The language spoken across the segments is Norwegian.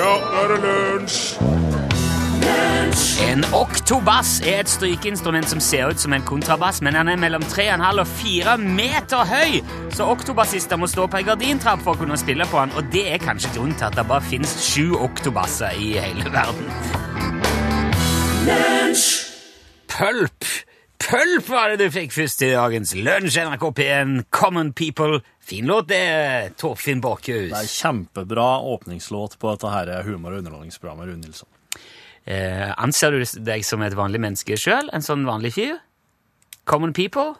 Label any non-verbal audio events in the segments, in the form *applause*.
Ja, nå er det lunsj! En oktobass er et strykeinstrument som ser ut som en kontrabass, men han er mellom 3,5 og 4 meter høy, så oktobassister må stå på ei gardintrapp for å kunne spille på han, og det er kanskje grunnen til at det bare finnes sju oktobasser i hele verden. Pulp! Pulp var det du fikk først i dagens Lunsj, NRK P1, Common People. Fin låt, det, Torfinn Borchhus. Det er kjempebra åpningslåt på dette her humor- og underholdningsprogrammet, Rune Nilsson. Eh, anser du deg som et vanlig menneske sjøl? En sånn vanlig fyr? Common people?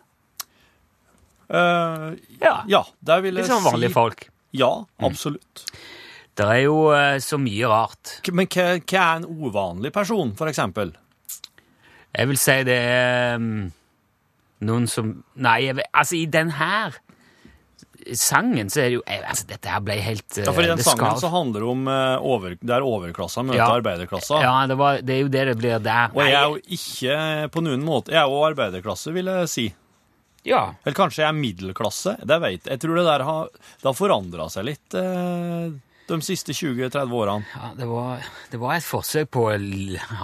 Eh, Ja. ja, det vil jeg Litt sånn vanlige si. folk. Ja, absolutt. Det er jo eh, så mye rart. Men hva, hva er en uvanlig person, for eksempel? Jeg vil si det er mm, noen som Nei, jeg, altså i den her sangen så er det jo jeg, altså, Dette her ble helt eh, Ja, for I den sangen skal- så handler det om uh, over, det er overklassa møter Ja. arbeiderklassa. Ja, det, var, det er jo det det blir der. Og jeg er jo ikke på noen måte Jeg er jo arbeiderklasse, vil jeg si. ja, Eller kanskje jeg er middelklasse. Det vet jeg. Jeg tror det der har, det har forandra seg litt eh, de siste 20-30 årene. ja det, var, det var et forsøk på å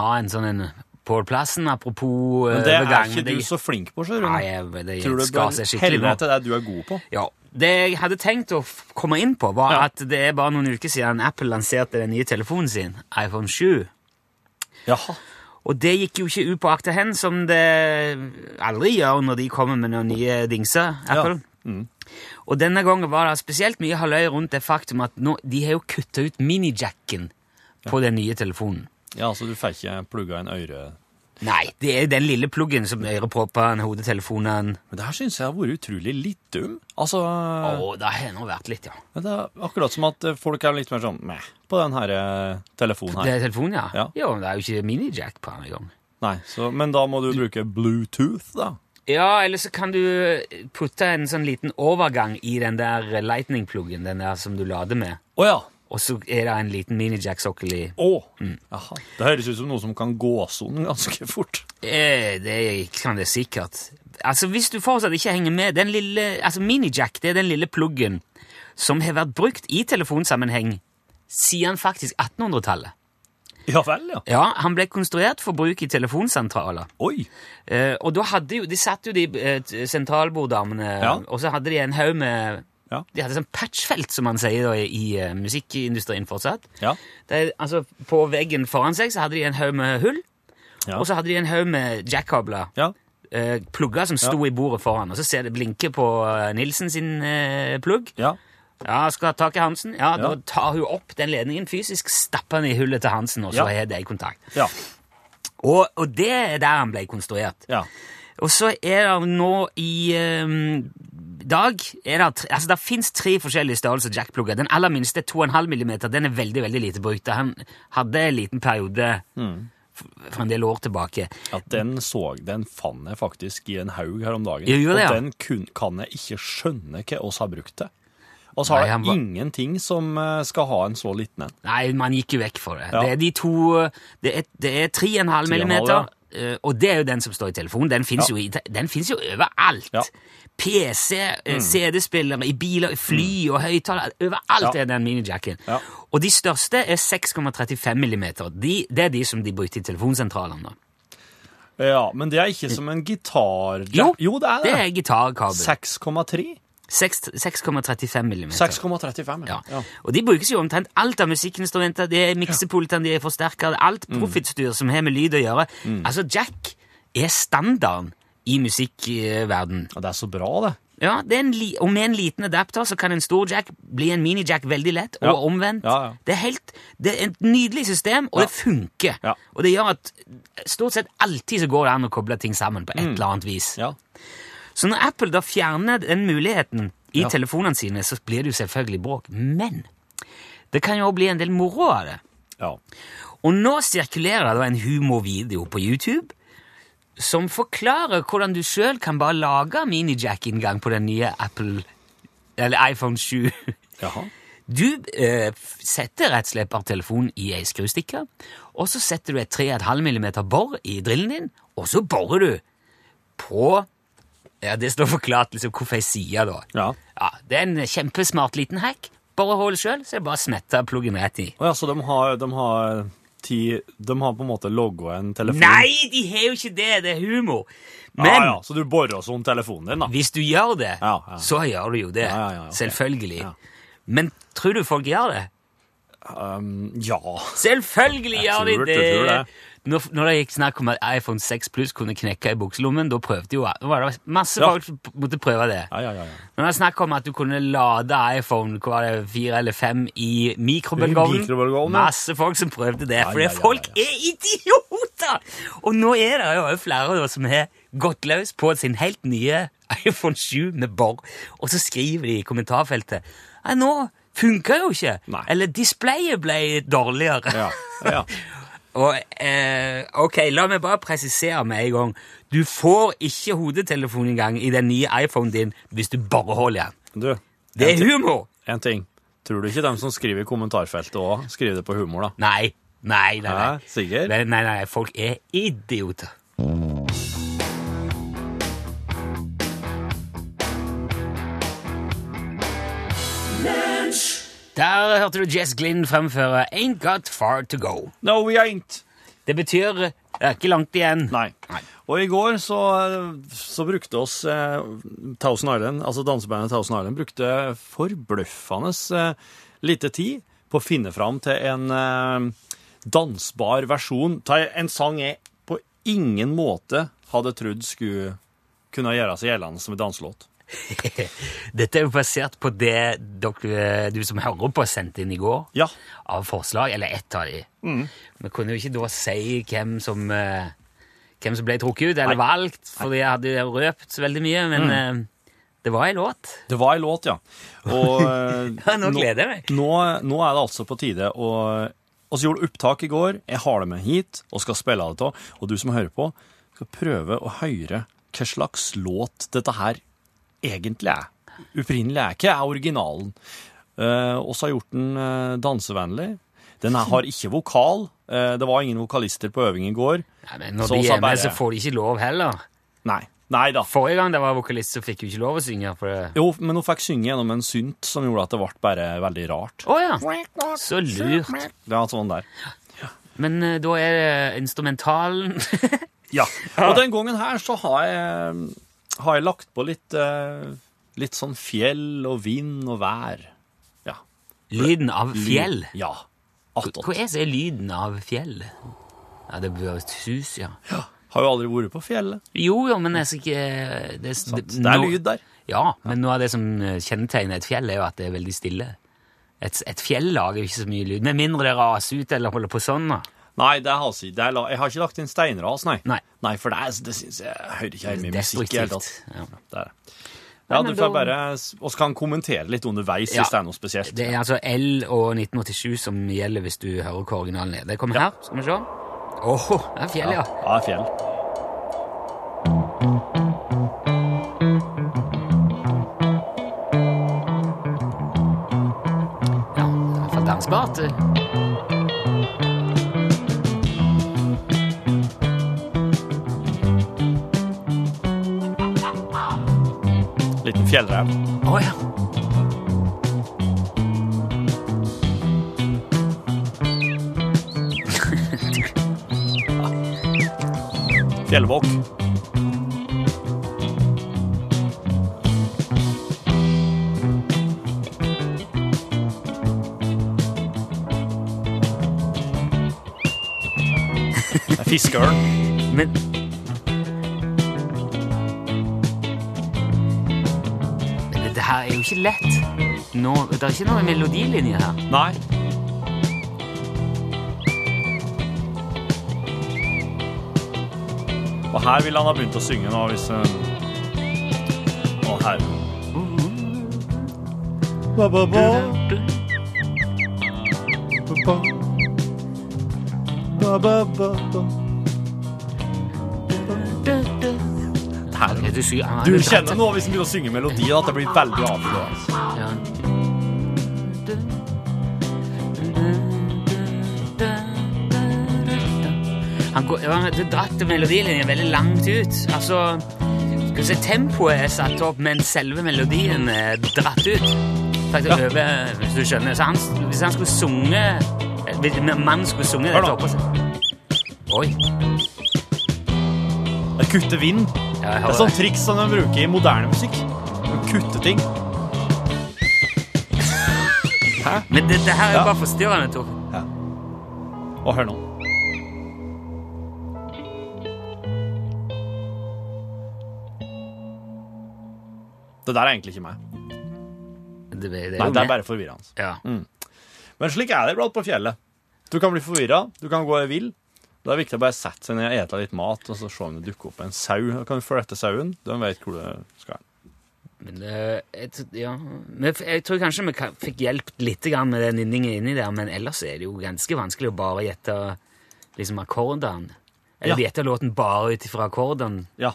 ha en sånn en Pål Plassen, apropos Men det er overgang, ikke du så flink på, sjøl. Nei, jeg, det Tror du skal seg skikkelig nå. det du er god på? Ja. Det jeg hadde tenkt å komme inn på, var Ja. at det er bare noen uker siden Apple lanserte den nye telefonen sin, iPhone 7. Jaha. Og det gikk jo ikke ut på akta hen, som det aldri gjør når de kommer med noen nye dingser, Apple. Mm. Og denne gangen var det spesielt mye halvøy rundt det faktum at nå, de har jo kutta ut minijacken på den nye telefonen. Ja, så du får ikke plugga en øre Nei, det er den lille pluggen som øreproppene, hodetelefonene Men det her syns jeg har vært utrolig litt dum. Altså Å, det har nå vært litt, ja. men Det er akkurat som at eh, folk er litt mer sånn meh på den her telefonen her. Det er telefonen, ja. Ja. Jo, men det er jo ikke minijack på den engang. Nei, så, Men da må du bruke Bluetooth, da. Ja, eller så kan du putte en sånn liten overgang i den der lightning-pluggen, den der som du lader med. Å ja. Og så er det en liten minijack-sokkel i. Å. Jaha. Det høres ut som noe som kan gås om ganske fort. Eh, det kan det sikkert. Altså, hvis du fortsatt ikke henger med den lille, altså Minijack det er den lille pluggen som har vært brukt i telefonsammenheng siden faktisk 1800-tallet. Ja vel, ja. Ja, Han ble konstruert for bruk i telefonsentraler. Oi. Eh, og da hadde jo, De satt jo de eh, sentralborddamene, Ja. og så hadde de en haug med Ja. De hadde sånn patchfelt, som man sier da, i, eh, musikkindustrien fortsatt. Ja. Det, er- altså, På veggen foran seg så hadde de en haug med hull, Ja. og så hadde de en haug med jackkabler. Ja. Eh, plugger som sto i bordet foran, og så ser det blinke på uh, Nilsen sin plugg. Ja. Ja, skal ha tak i Hansen. Ja. Da tar hun opp den ledningen fysisk, stapper den i hullet til Hansen, og så er det i kontakt. Ja. Og, og det er der han ble konstruert. ja. Og så er det nå i ehm, dag er det, altså det finnes tre forskjellige størrelser jackplugger. Den aller minste, 2,5 mm, den er veldig veldig lite brukt. Han hadde en liten periode mm. for en del år tilbake. Ja, den så Den fant jeg faktisk i en haug her om dagen. Jo, det, og den kun, kan jeg ikke skjønne hva oss har brukt til. Og så har det ingenting som eh, skal ha en så liten en. Nei, man gikk jo vekk for det. Ja. Det er de to Det er, det er 3,5 mm, ja. eh, og det er jo den som står i telefonen. Den fins Ja. jo, jo overalt. Ja. PC, mm. CD-spillere, i biler, i fly og høyttalere. Overalt Ja. er den minijacken. Ja. Og de største er 6,35 mm. De, det er de som de brukte i telefonsentralene. Ja, men det er ikke som en gitar... Jo, jo det er Det det. er gitarkabel. 6,3? 6,35 millimeter. 6,35, Ja. ja. Og de brukes jo omtrent alt av musikkinstrumenter. Det er miksepultene, de er forsterkere, alt Mm. som har med lyd å gjøre. Altså, jack er standarden i musikkverden. Og det er så bra, det. Ja, det og med en liten adapter så kan en stor jack bli en mini-jack veldig lett, og Ja. omvendt. Ja, ja. Det er helt, det er et nydelig system, og det funker. Og det gjør at stort sett alltid så går det an å koble ting sammen på et eller annet vis. Mm. Ja. Så når Apple da fjerner den muligheten i telefonene sine, så blir det jo selvfølgelig bråk. Men det kan jo også bli en del moro av det. ja. Og nå sirkulerer det en humorvideo på YouTube som forklarer hvordan du sjøl kan bare lage minijack-inngang på den nye Apple eller iPhone 7. Jaha. Du eh, setter rett og slett bare telefonen i ei skrustikke, og så setter du et 3,5 mm bor i drillen din, og så borer du på ja, Det står forklart liksom hvorfor jeg sier da. Ja. Ja, Det er en kjempesmart liten hack. borrehull sjøl, så jeg bare smetta pluggen rett i. Oh, ja, så de har, de har ti De har på en måte logga en telefon? Nei, de har jo ikke det! Det er humor. Men ja, ja, Så du borer sånn telefonen din, da? hvis du gjør det, Ja, ja. så gjør du jo det. Ja, ja, ja, ok. Selvfølgelig. Men tror du folk gjør det? Um, ja. Selvfølgelig Jeg gjør de det, jeg tror det. Når, når det gikk snakk om at iPhone 6 Plus kunne knekke i bukselommen, da prøvde jo da var det masse Ja. folk som måtte prøve det. Ja, ja, ja, ja. Når det er snakk om at du kunne lade iPhone hva var det, fire eller fem i mikrobølgeovnen. Masse folk som prøvde det, ja, folk er idioter! Og nå er det jo flere da, som har gått løs på sin helt nye iPhone 7 med bor, og så skriver de i kommentarfeltet Nei, nå funka jo ikke! Nei. Eller displayet ble dårligere. ja, ja. *laughs* Og eh, ok, la meg bare presisere med en gang. Du får ikke hodetelefon engang i den nye iPhonen din hvis du bare holder den. Du, Det er humor! en ting. Tror du ikke dem som skriver i kommentarfeltet òg, skriver det på humor, da? Nei, nei, nei. Hæ? Sikker? nei, nei, nei. folk er idioter. Der hørte du Jess Glynn fremføre Ain't Got Far To Go. No, we ain't. Det betyr det er ikke langt igjen. Nei. Og i går så, så brukte oss eh, Thousand Island, altså dansebandet Thousand Island, brukte forbløffende eh, lite tid på å finne fram til en eh, dansbar versjon av en sang jeg på ingen måte hadde trodd skulle kunne gjøre seg gjeldende som en danselåt. *laughs* Dette er jo basert på det dere, du som hører på, sendte inn i går. Ja. Av forslag, eller ett av de. Mm. Vi kunne jo ikke da si hvem som, eh, hvem som ble trukket ut, eller Nei. Valgt, fordi jeg hadde røpt så veldig mye, men Mm. det var ei låt. Det var ei låt, ja. Og *laughs* eh, Ja, nå gleder jeg meg. Nå, nå er det altså på tide å Vi gjorde opptak i går. Jeg har det med hit og skal spille det av. Og du som hører på, skal prøve å høre hva slags låt dette her egentlig er. Opprinnelig er ikke er originalen. Uh, oss har gjort den eh, dansevennlig. Den har ikke vokal. Eh, det var ingen vokalister på øving i går. Ja, men når Så de er med, så får de ikke lov heller. Nei. Nei da. Forrige gang det var vokalist, så fikk hun ikke lov å synge. Jo, men hun fikk synge gjennom en synt som gjorde at det ble bare veldig rart. Å ja! Så lurt. Det var sånn der. Men uh, da er det instrumentalen *laughs* Ja. Og den gangen her så har jeg, har jeg lagt på litt, eh, litt sånn fjell og vind og vær. Ja. Lyden av fjell. Ja. Hva er er lyden av fjell? Ja, det bør et hus, ja. Har jo aldri vært på fjellet. Jo, jo, men jeg skal ikke Det er, det, Det er lyd der. Ja, men noe av det som eh, kjennetegner et fjell, er jo at det er veldig stille. Et, et fjell lager jo ikke så mye lyd, med mindre det raser ut eller holder på sånn. da. Nei, det har jeg, det er, la- jeg har ikke lagt inn steinras, nei. Nei. Nei, for det, det syns jeg hører ikke hjemme i musikk i det hele tatt. Ja. Det er det. Ja, du får bare Og så kan kommentere litt underveis Ja. hvis det er noe spesielt. Det er altså L og 1987 som gjelder hvis du hører hva originalen er. Det kommer her. Skal vi se. Åh, det er fjell, ja. Ja, det er fjell. Ja, det er i hvert fall dansbart. Fjellrev. Oh, ja. *laughs* Fjellvåk. *laughs* Fiskeørn. Men jo ikke lett. No, det er ikke noe melodilinje her. Nei. Og her ville han ha begynt å synge nå, hvis eh, Og her. Ba, ba, ba. Ba, ba, ba, ba, Her. Du, synger- Du kjenner nå hvis han begynner å synge melodi, at det blir veldig avgjørende. Ja. Han går, ja, det dratt melodilinjen veldig langt ut. Altså, skal vi se, tempoet er satt opp, men selve melodien er dratt ut. sagt over, hvis du skjønner. Så han, hvis han skulle sunge Hvis en mann skulle sunge dette oppå seg Oi. Jeg kutter vind. Det er sånn triks som de bruker i moderne musikk. De kutter ting. Hæ? Men dette her er Ja. bare forstyrrende, Tor. Og hør nå. Det der er egentlig ikke meg. Det, det, det, Nei, det er bare forvirrende. Ja. Men slik er det iblant på fjellet. Du kan bli forvirra, du kan gå vill. Det er viktig å bare sette seg ned og ete litt mat, og så se om det dukker opp en sau. Da kan du følge etter sauen. De vet hvor du skal. Men det, jeg, ja. Jeg, tror kanskje vi fikk hjulpet litt med den nynningen inni der, men ellers er det jo ganske vanskelig å bare gjette liksom akkordene. Eller Ja. gjette låten bare ut ifra akkordene. Ja.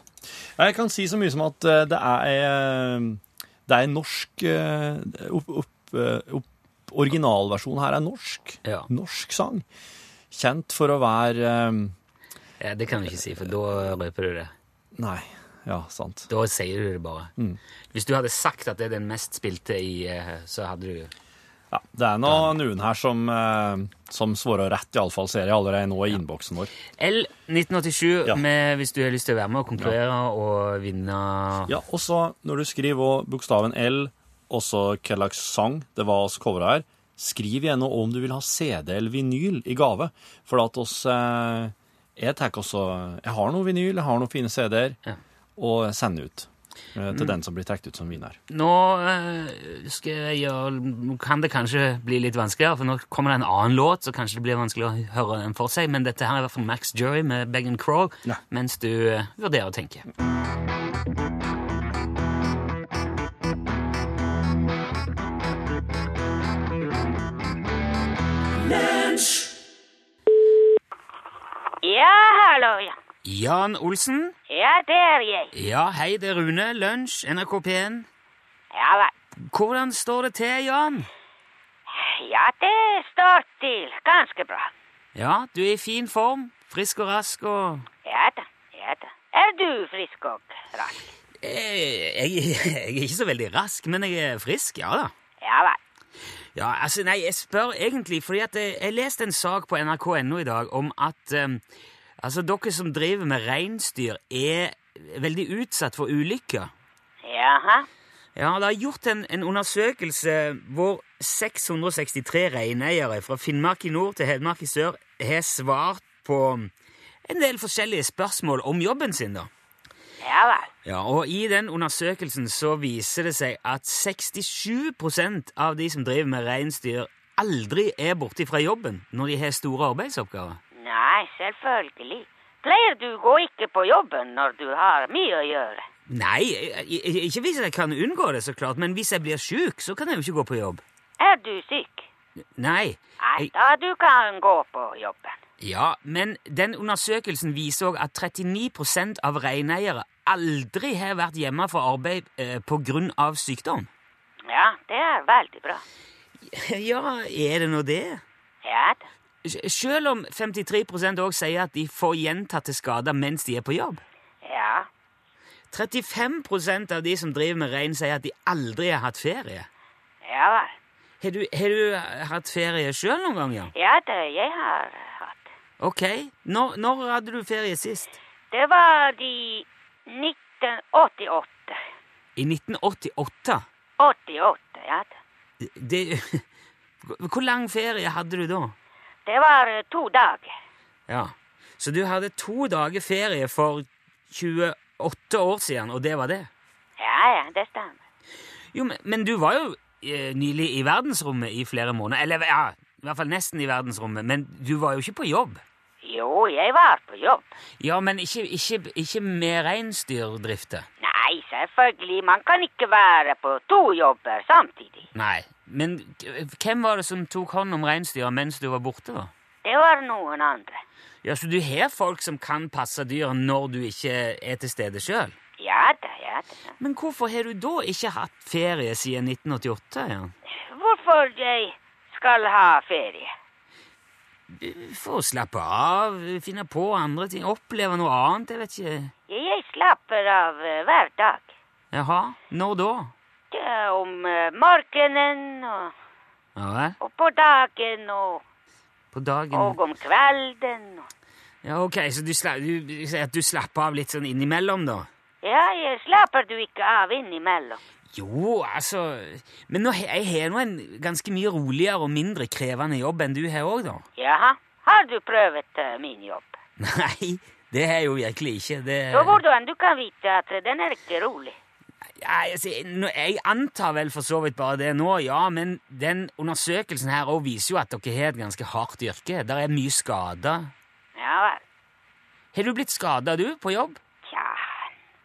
Jeg kan si så mye som at eh, det er Det er norsk eh, opp, opp, eh, opp, Originalversjonen her er norsk. Ja. Norsk sang. Kjent for å være eh, Ja, det kan du ikke si, for da røper du det. Nei, ja, sant. Da sier du det bare. Mm. Hvis du hadde sagt at det er den mest spilte i, eh, så hadde du Ja, det er nå noen her som, eh, som svarer rett, iallfall ser jeg allerede nå i innboksen vår. L1987 Ja. med, hvis du har lyst til å være med og konkurrere og vinne Ja, og så når du skriver bokstaven L, og så hva slags sang det var vi covra her, skriv gjerne om du vil ha CD eller vinyl i gave. For at oss eh, Jeg tar også Jeg har noe vinyl, jeg har noen fine CD-er, Ja. og sender ut eh, til den som blir trukket ut som vinner. Nå eh, skal jeg gjøre kan det kanskje bli litt vanskeligere, for nå kommer det en annen låt, så kanskje det blir vanskelig å høre den for seg, men dette her er i hvert fall Max Jury med Beg and Crawl, Ja. mens du vurderer å tenke. Hallo, ja. Jan Olsen? Ja, det er jeg. Ja, hei, det er Rune. Lunsj, NRK P1. Ja vel. Hvordan står det til, Jan? Ja, det står til ganske bra. Ja, du er i fin form. Frisk og rask og Ja da, ja da. Er du frisk og rask? Jeg, jeg, *laughs* jeg er ikke så veldig rask, men jeg er frisk, ja da. Ja vel. Ja, altså, nei, jeg spør egentlig fordi at jeg, jeg leste en sak på nrk.no i dag om at eh, altså, dere som driver med reinsdyr, er veldig utsatt for ulykker. Jaha. Ja, det er gjort en, en undersøkelse hvor 663 reineiere fra Finnmark i nord til Hedmark i sør har svart på en del forskjellige spørsmål om jobben sin. da. Ja vel. Ja, og I den undersøkelsen så viser det seg at 67 av de som driver med reinsdyr, aldri er borte fra jobben når de har store arbeidsoppgaver. Nei, selvfølgelig. Pleier du gå ikke på jobben når du har mye å gjøre? Nei, ikke hvis jeg kan unngå det, så klart, men hvis jeg blir sjuk, så kan jeg jo ikke gå på jobb. Er du syk? Nei. Nei, da du kan gå på jobben. ja, men den undersøkelsen viser òg at 39% av reineiere aldri har vært hjemme fra arbeid eh, av sykdom. Ja, det er veldig bra. *laughs* Ja, er det nå det? Ja da. Selv om 53% òg sier at de får gjentatte skader mens de er på jobb. Ja. 35% av de som driver med rein, sier at de aldri har hatt ferie. Ja vel. Har du, har du hatt ferie sjøl noen gang, ja? Ja da, jeg har hatt. Ok. Når, når hadde du ferie sist? Det var i 1988. I 1988? 88, ja. Det, *laughs* hvor lang ferie hadde du da? Det var eh, to dager. Ja. Så du hadde to dager ferie for 28 år siden, og det var det? Ja, ja, det stemmer. Jo, men, men du var jo eh, nylig i verdensrommet i flere måneder. Eller ja, i hvert fall nesten i verdensrommet. Men du var jo ikke på jobb. Jo, jeg var på jobb. Ja, men ikke, ikke, ikke med reinsdyrdrifter. Nei, selvfølgelig, man kan ikke være på to jobber samtidig. Nei. Men hvem var det som tok hånd om reinsdyra mens du var borte, da? Det var noen andre. Ja, Så du har folk som kan passe dyra når du ikke er til stede sjøl? Ja da, ja da. Men hvorfor har du da ikke hatt ferie siden 1988? Jan? Hvorfor jeg skal ha ferie? For å slappe av, finne på andre ting, oppleve noe annet, jeg vet ikke. Jeg slapper av eh, hver dag. Jaha, når da? Ja, om eh, morgenen og, Ja og på dagen og, På dagen og om kvelden. Og. Ja, ok, så du, sla, du, du slapper av litt sånn innimellom, da? Ja, jeg slapper du ikke av innimellom. Jo, altså Men nå, jeg har nå en ganske mye roligere og mindre krevende jobb enn du har òg, da. Jaha, har du prøvd uh, min jobb? *laughs* Nei, det har jeg jo virkelig ikke. Det Så hvordan du kan vite at den er ikke rolig? Ja, jeg antar vel for så vidt bare det nå, ja, men den undersøkelsen her også viser jo at dere har et ganske hardt yrke. Der er mye skader. Ja vel. Har du blitt skada, du, på jobb? Tja,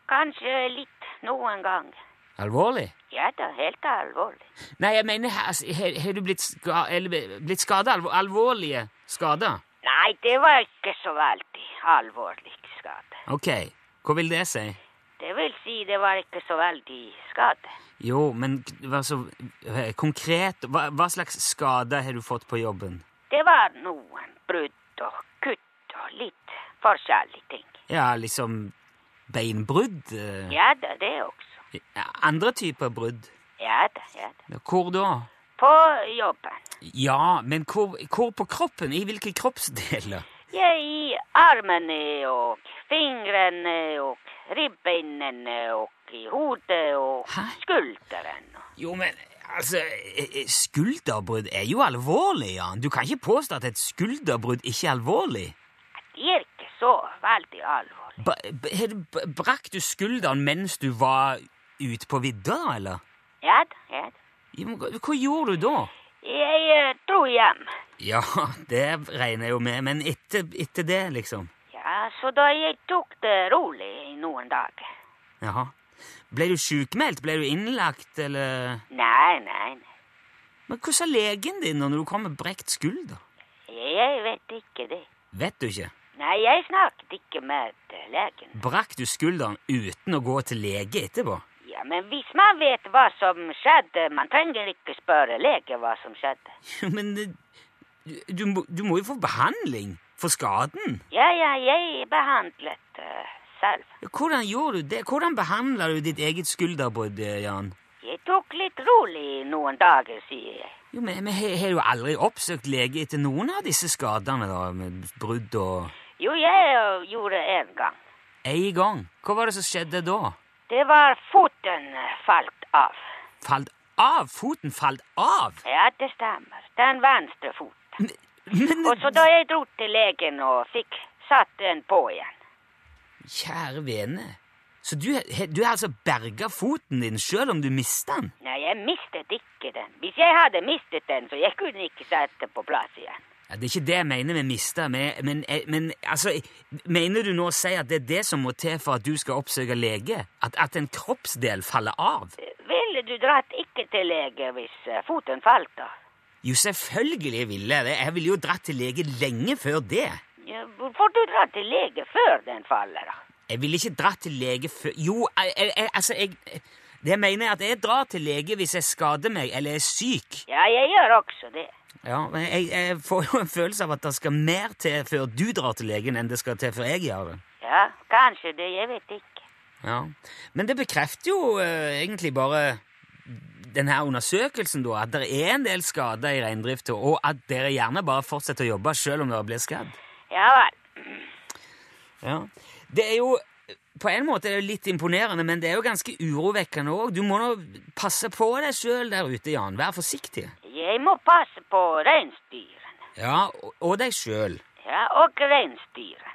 kanskje litt noen gang. Alvorlig? Ja da, helt alvorlig. Nei, jeg mener, altså, har, du blitt, ska, blitt skada? Alvorlige skader? Nei, det var ikke så veldig alvorlig skade. Ok, hva vil det si? Det vil si, det var ikke så veldig skade. Jo, men eh, konkret hva, hva slags skader har du fått på jobben? Det var noen brudd og kutt og litt forskjellige ting. Ja, liksom beinbrudd? eh, Ja da, det også. Andre typer brudd? Ja da, ja da. Hvor da? På jobben. Ja, men hvor, hvor på kroppen? I hvilke kroppsdeler? Ja, i armene og fingrene og ribbeinene og i hodet og Hæ? skulderen. Jo, men altså eh, eh, Skulderbrudd er jo alvorlig, Jan. Du kan ikke påstå at et skulderbrudd ikke er alvorlig. Det er ikke så veldig alvorlig. Ba, b- har du- b- Brakk du skulderen mens du var ute på vidda, eller? Ja da, ja hva gjorde du da? Jeg eh, dro hjem. Ja, det regner jeg jo med, men etter, etter det, liksom? Ja, så da jeg tok det rolig i noen dager. Jaha. Ble du sjukmeldt? Ble du innlagt, eller Nei, nei, nei. Men hva sa legen din når du kom med brekt skulder? Jeg vet ikke det. Vet du ikke? Nei, jeg snakket ikke med legen. Brakk du skulderen uten å gå til lege etterpå? Ja, men hvis man vet hva som skjedde, man trenger ikke spørre lege hva som skjedde. *laughs* Jo, Men du, du, må, du må jo få behandling for skaden. Ja, ja, jeg behandlet uh, selv. Hvordan gjorde du det? Hvordan behandla du ditt eget skulderbrudd, eh, Jan? Jeg tok litt rolig noen dager, sier jeg. Jo, men, men Har du aldri oppsøkt lege etter noen av disse skadene, da? Med brudd og Jo, jeg eh, gjorde en gang. En gang? Hva var det som skjedde da? Det var foten falt av. Falt av? Foten falt av? Ja, det stemmer. Den venstre foten. Men, Og så da jeg dro til legen og fikk satt den på igjen. Kjære vene. Så du, du har altså berga foten din sjøl om du mista den? Nei, jeg mistet ikke den. Hvis jeg hadde mistet den, så jeg kunne ikke sette på plass igjen. Ja, det er ikke det jeg mener med mista, men, men, eh, men altså Mener du nå å si at det er det som må til for at du skal oppsøke lege? At, at en kroppsdel faller av? Ville du dratt ikke til lege hvis eh, foten falt da? Jo, selvfølgelig ville jeg det. Jeg ville jo dratt til lege lenge før det. Ja, hvorfor du dra til lege før den faller da? Jeg ville ikke dratt til lege før Jo, jeg, jeg- altså jeg, Det mener, jeg at jeg drar til lege hvis jeg skader meg eller er syk. Ja, jeg gjør også det. Ja, men jeg, jeg får jo en følelse av at det skal mer til før du drar til legen, enn det skal til før jeg gjør det. Ja, kanskje det, jeg vet ikke. Ja, Men det bekrefter jo eh, egentlig bare denne undersøkelsen, da, at det er en del skader i reindrifta, og at dere gjerne bare fortsetter å jobbe selv om dere blir skadd. Ja vel. Ja. Det er jo På en måte er det litt imponerende, men det er jo ganske urovekkende òg. Du må nå passe på deg sjøl der ute, Jan. Vær forsiktig. Jeg må passe på reinsdyrene. Ja, og, og deg sjøl. Ja, og reinsdyrene.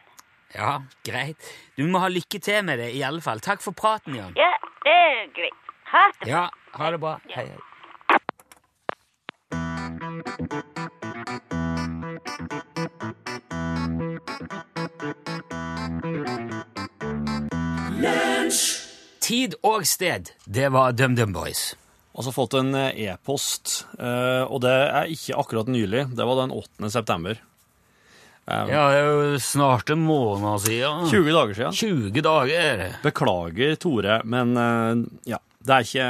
Ja, greit. Du må ha lykke til med det, i alle fall. Takk for praten, Jan. Ja, det er greit. Ha det. Ja, ha det bra. Hei, hei. Tid og sted, det var DumDum Boys. Altså fått en eh, e-post, eh, og det er ikke akkurat nylig. Det var den 8. september. Ja, det er jo snart en måned siden. 20 dager siden. 20 dager. Beklager, Tore, men eh, ja, det er ikke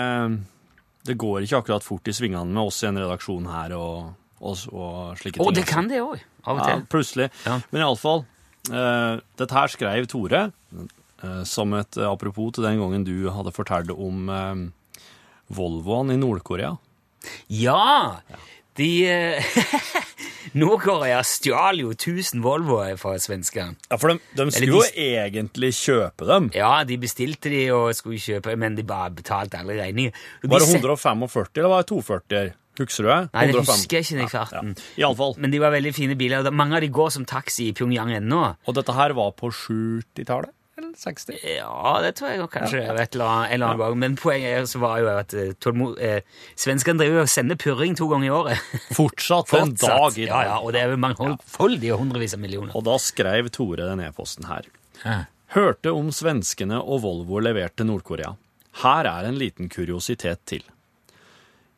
Det går ikke akkurat fort i svingene med oss i en redaksjon her og, og, og slike ting. Å, det kan det òg, av og Ja, til. plutselig. Ja. Men iallfall. Uh, dette her skrev Tore eh, som et eh, apropos til den gangen du hadde fortalt om eh, Volvoene i Nord-Korea. Ja! De eh, *laughs* Nord-Korea stjal jo 1000 Volvoer fra svenskene. Ja, for de, de skulle jo egentlig kjøpe dem. Ja, de bestilte de og skulle kjøpe, men de bare betalte alle regninger. De Var det 145 eller var det 240? Husker du det? Nei, det husker jeg ikke den farten. Ja, ja. Iallfall. Men de var veldig fine biler. og Mange av de går som taxi i Pyongyang ennå. Og dette her var på 70-tallet? Eller 60? Ja, det tror jeg kanskje. Et eller annet, en eller annen gang. Men poenget er så var jo at eh, eh, svenskene driver og sender purring to ganger i året. Fortsatt en dag i dag. Ja, ja, og det er mangfoldige og hundrevis av millioner. Og da skrev Tore den e-posten her. Hæ? Hørte om svenskene og Volvo leverte Nord-Korea. Her er en liten kuriositet til.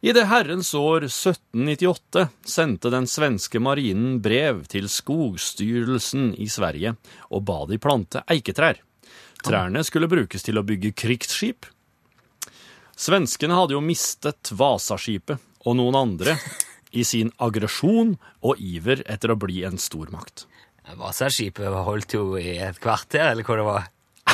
I det herrens år 1798 sendte den svenske marinen brev til Skogstyrelsen i Sverige og ba de plante eiketrær. Trærne skulle brukes til å bygge krigsskip. Svenskene hadde jo mistet Vasaskipet og noen andre i sin aggresjon og iver etter å bli en stormakt. Vasaskipet holdt jo i et kvarter, eller hva det var.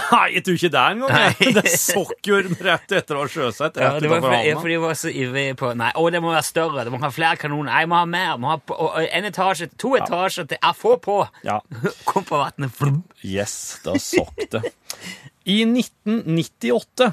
Nei, jeg tror ikke det engang. *laughs* Det sokk jo rett etter å ha sjøsett. Ja, det var fordi, vi var så ivrige på Nei, å, det må være større, det må ha flere kanoner. Jeg må ha mer. Må ha på, og, en etasje, to etasjer til. Jeg får på! Ja. *laughs* Kom på vannet. Yes, da sokk det. I 1998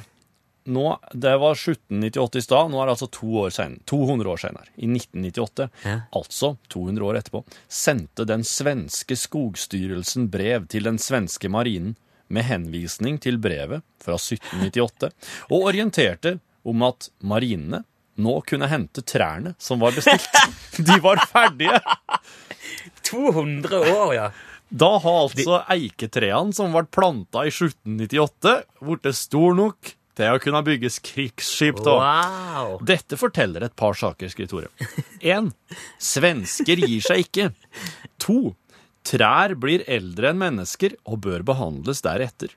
nå, Det var 1798 i stad, nå er det altså to år senere, 200 år senere. I 1998, Ja. altså 200 år etterpå, sendte den svenske skogstyrelsen brev til den svenske marinen med henvisning til brevet fra 1798, og orienterte om at marinene nå kunne hente trærne som var bestilt. *laughs* De var ferdige! 200 år, ja. Da har altså eiketrærne som ble planta i 1798, blitt stor nok til å kunne bygges krigsskip. da. Wow. Dette forteller et par saker, skriver Tore. 1. Svensker gir seg ikke. 2. Trær blir eldre enn mennesker og bør behandles deretter.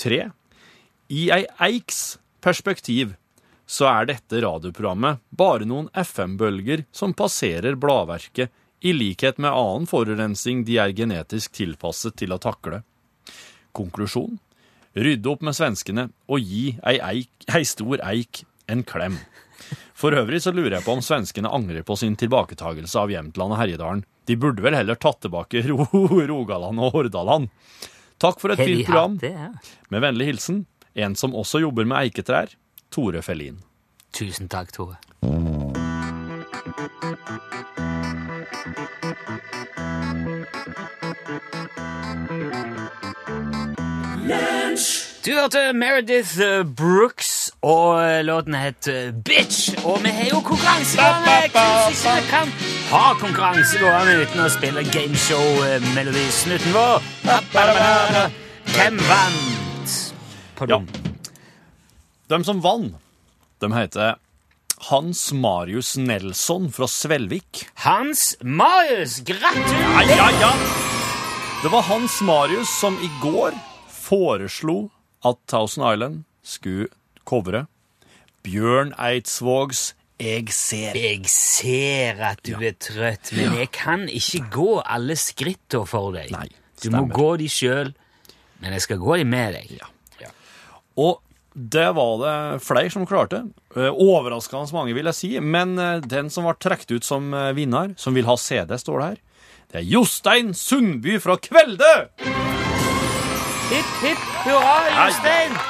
3. I ei eiks perspektiv så er dette radioprogrammet bare noen FM-bølger som passerer bladverket, i likhet med annen forurensning de er genetisk tilpasset til å takle. Konklusjon? Rydde opp med svenskene og gi ei, eik, ei stor eik en klem. For øvrig så lurer jeg på om svenskene angrer på sin tilbaketagelse av Jämtland og Herjedalen. De burde vel heller tatt tilbake *laughs* Ro Rogaland og Hordaland. Takk for et fint program. det, ja? Med vennlig hilsen en som også jobber med eiketrær, Tore Fellin. Tusen takk, Tore. Du hørte Meredith eh, Brooks, og eh, låten het eh, Bitch. Og vi har jo konkurranse gående! Jeg ikke vi kan ha konkurranse gående uten å spille gameshow-melodisnutten vår. Hvem vant? Pardon. Ja. De som vant, de heter Hans Marius Nelson fra Svelvik. Hans Marius, gratulerer! Ja, ja, ja! Det var Hans Marius som i går foreslo at Thousand Island skulle covre Bjørn Eidsvågs Jeg ser. Jeg ser at du er trøtt, men jeg kan ikke gå alle skrittene for deg. Nei, du må gå de sjøl, men jeg skal gå de med deg. Og det var det flere som klarte. Eh, Overraskende mange, vil jeg si. Men eh, den som ble trukket ut som eh, vinner, som vil ha CD, står det her, det er Jostein Sundby fra Kvelde! Hipp, hipp, hurra, Jostein!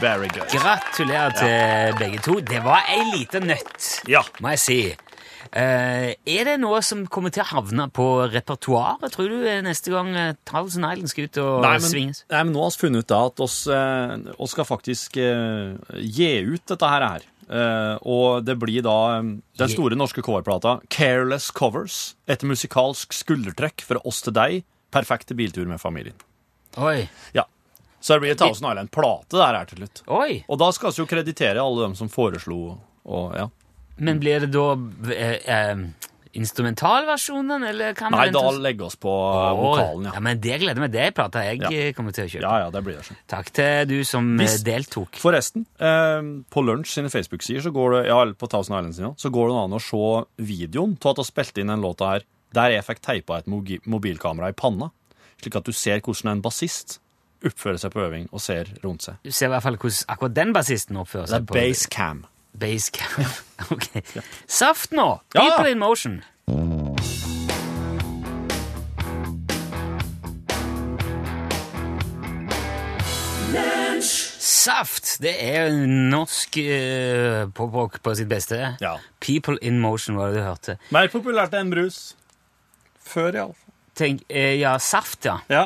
Very good. Gratulerer til begge to. Det var ei lita nøtt, Ja. må jeg si. Uh, er det noe som kommer til å havne på repertoaret, tror du, eh, neste gang uh, Thousand Island skal ut og Nei, men, svinges? nei, men nå har vi funnet ut da at oss, uh, oss skal faktisk uh, gi ut dette her. Eh, og det blir da um, den store norske coverplata Careless Covers. Et musikalsk skuldertrekk fra oss til deg. Perfekte biltur med familien. Oi. Ja. Så det blir Thousand Island-plate der her til slutt. Oi. Og da skal vi jo kreditere alle dem som foreslo og ja. Men blir det da eh, eh, instrumentalversjonen, eller kan Nei, da legger legger oss på eh, vokalen, ja. ja. men Det gleder meg. Det plata jeg Ja. eh, kommer til å kjøpe. Ja, ja, det blir det. sånn. Takk til du som eh, Hvis- deltok. Forresten, eh, på Lunsj sine Facebook-sider, så går det, ja, på Thousand Island sine, så går det an å se videoen til at du spilte inn den låta her, der jeg fikk teipa et mobilkamera i panna, slik at du ser hvordan en bassist oppfører seg på øving og ser rundt seg. Du ser i hvert fall hvordan akkurat den bassisten oppfører seg. Det er basecam. Basecam. base cam. Basecamp. Ok. Saft nå! Ja. People in motion. Saft, det er norsk uh, poprock på sitt beste. Ja. People in motion var det du hørte. Mer populært enn brus. Før, iallfall. Tenk, eh, ja, saft, ja. Ja.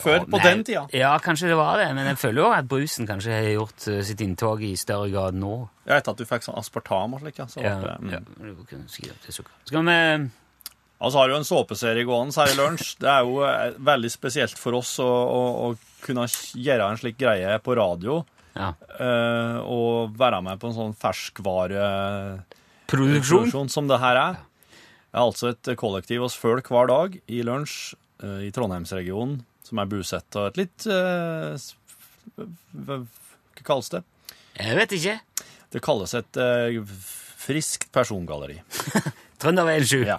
Før, på nei, den tida. Ja, kanskje det var det, men jeg føler jo at brusen kanskje har gjort eh, sitt inntog i større grad nå. Ja, Etter at du fikk sånn aspartam og slik. Ja, så Ja, det, mm. ja. Du kan skrive opp det sukker. Skal vi Og så har du en såpeserie gående her i lunsj. Det er jo eh, veldig spesielt for oss å, å, å kunne gjøre en slik greie på radio. Ja. Uh, og være med på en sånn ferskvareproduksjon Produksjon? som det her er. Det er altså et kollektiv hos folk hver dag i lunsj eh, i Trondheimsregionen, som er bosatt og et litt eh, Hva kalles det? Jeg vet ikke. Det kalles et eh, friskt persongalleri. *laughs* Trønderveien 7. Ja.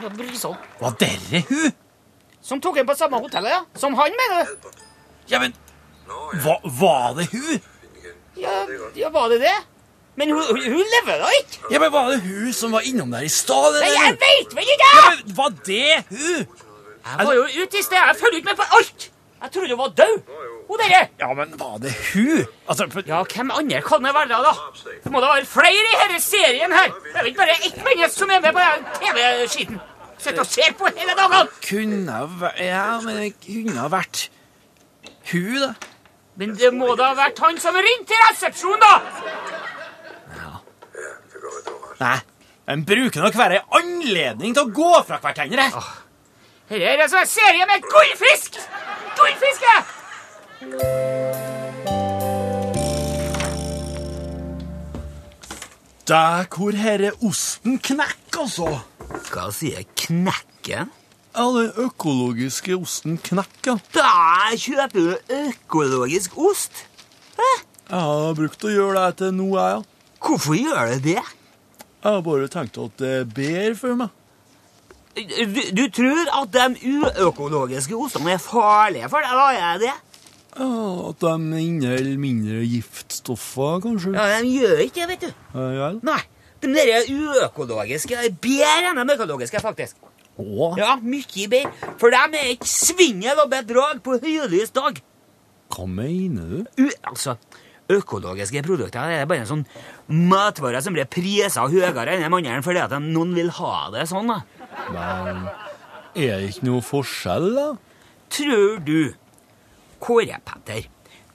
Var dere hun? Som tok en på samme hotellet, ja. Som han, mener du? Ja, men hva, Var det hun? Ja, ja, var det det? Men hun, hun, hun lever da ikke! Ja, men Var det hun som var innom der i stad? Nei, jeg vet vel ikke! Ja, men Var det hun? Jeg var jo ute i sted. Jeg følger ikke med på alt. Jeg trodde hun var død. Hun derre. Ja, men var det hun? Altså, for, Ja, hvem andre kan det være da? Det må da være flere i denne serien her. Det er vel ikke bare ett menneske som er med på den TV-skiten. Sitter og ser på hele dagen. kunne ha vært Ja, men det kunne ha vært hun, da. Men det må da ha vært han som ringte til resepsjonen, da! Nei. de bruker nok hver anledning til å gå fra hverandre. Dette er altså en serie med gullfisk! Gullfiske! ja! Der hvor herre osten knekker, altså. Hva sier knekken? Ja, den økologiske osten knekker. Da kjøper du økologisk ost. Hæ? Jeg har brukt å gjøre det til nå, jeg, ja. Hvorfor gjør du det? Jeg har bare tenkt at det er bedre for meg. Du, du tror at de uøkologiske ostene er farlige for deg, Hva Er det? Ja, At de inneholder mindre giftstoffer, kanskje. Ja, De gjør ikke det, vet du. Ja, ja. Nei. De der uøkologiske er bedre enn de økologiske, faktisk. Åh. Ja, Mye bedre. For de er ikke svingel og bedrag på høylys dag. hva mener du? U altså, Økologiske produkter er bare en sånn matvare som blir prisa høyere enn de andre fordi at noen vil ha det sånn. da. Men er det ikke noe forskjell, da? Tror du Kåre Petter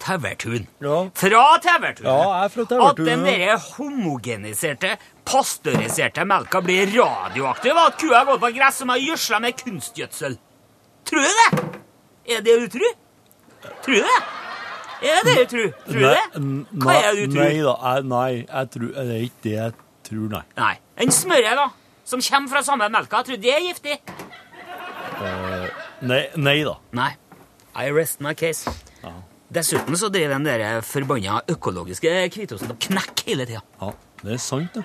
Tauvertun Ja. fra Tauertun. Ja, jeg er fra Tauvertun, At den derre der homogeniserte, pasteuriserte melka blir radioaktiv? At kua går på gress som har gjødsla med kunstgjødsel? Tror du det? Er det du tror? Tror du det? Er det du tror? Tror du det? Hva er det du tror? Nei da, jeg, nei, jeg tror, det er ikke det jeg tror, nei. Nei. Den smøret, da, som kommer fra samme melka, tror du det er giftig? Nei, nei da. Nei. I rest my case. Dessuten så driver den der forbanna økologiske hvitosten og knekker hele tida. Ja, det er sant, det.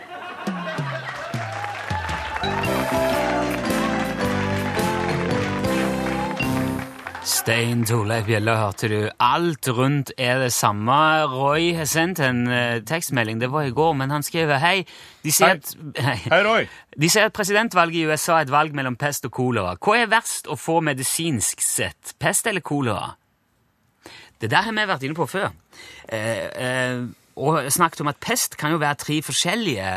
Stein Torleif Bjelle, hørte du. Alt rundt er det samme. Roy har sendt en eh, tekstmelding, det var i går, men han skriver hei. De sier, Hei. at, *laughs* hei. Hei, Roy. De sier at presidentvalget i USA er et valg mellom pest og kolera. Hva er verst å få medisinsk sett? Pest eller kolera? Det der har vi vært inne på før. Eh, eh, og snakket om at pest kan jo være tre forskjellige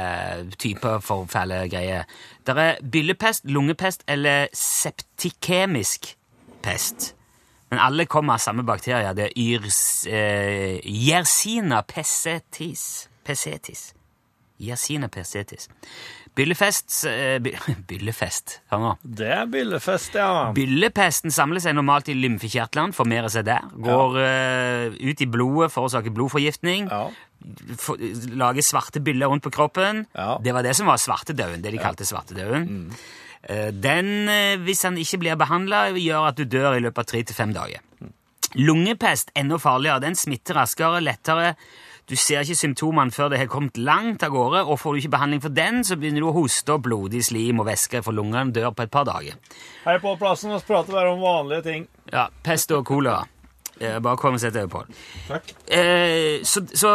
typer forfæle greier. Det er byllepest, lungepest eller septikemisk pest. Men alle kommer av samme bakterier. Det er yrs, eh, Yersina. Pescetis. Yersina pescetis. Byllefest eh, by, *laughs* Byllefest, hør nå. Det er byllefest, ja. Byllepesten samler seg normalt i lymfekjertlene, formerer seg der. Går uh, ut i blodet, forårsaker blodforgiftning. Ja. For, lager svarte byller rundt på kroppen. Ja. Det var det som var svartedauden, det de kalte svartedauden. Eh, den, eh, hvis den ikke blir behandla, gjør at du dør i løpet av tre til fem dager. Lungepest enda farligere. Den smitter raskere, lettere. Du ser ikke symptomene før det har kommet langt av gårde, og får du ikke behandling for den, så begynner du å hoste og blodig slim og væske, for lungene dør på et par dager. Hei på plassen, vi prater bare om vanlige ting. Ja, pest og kolera. Eh, bare kom og sett deg på. Takk. Eh, så så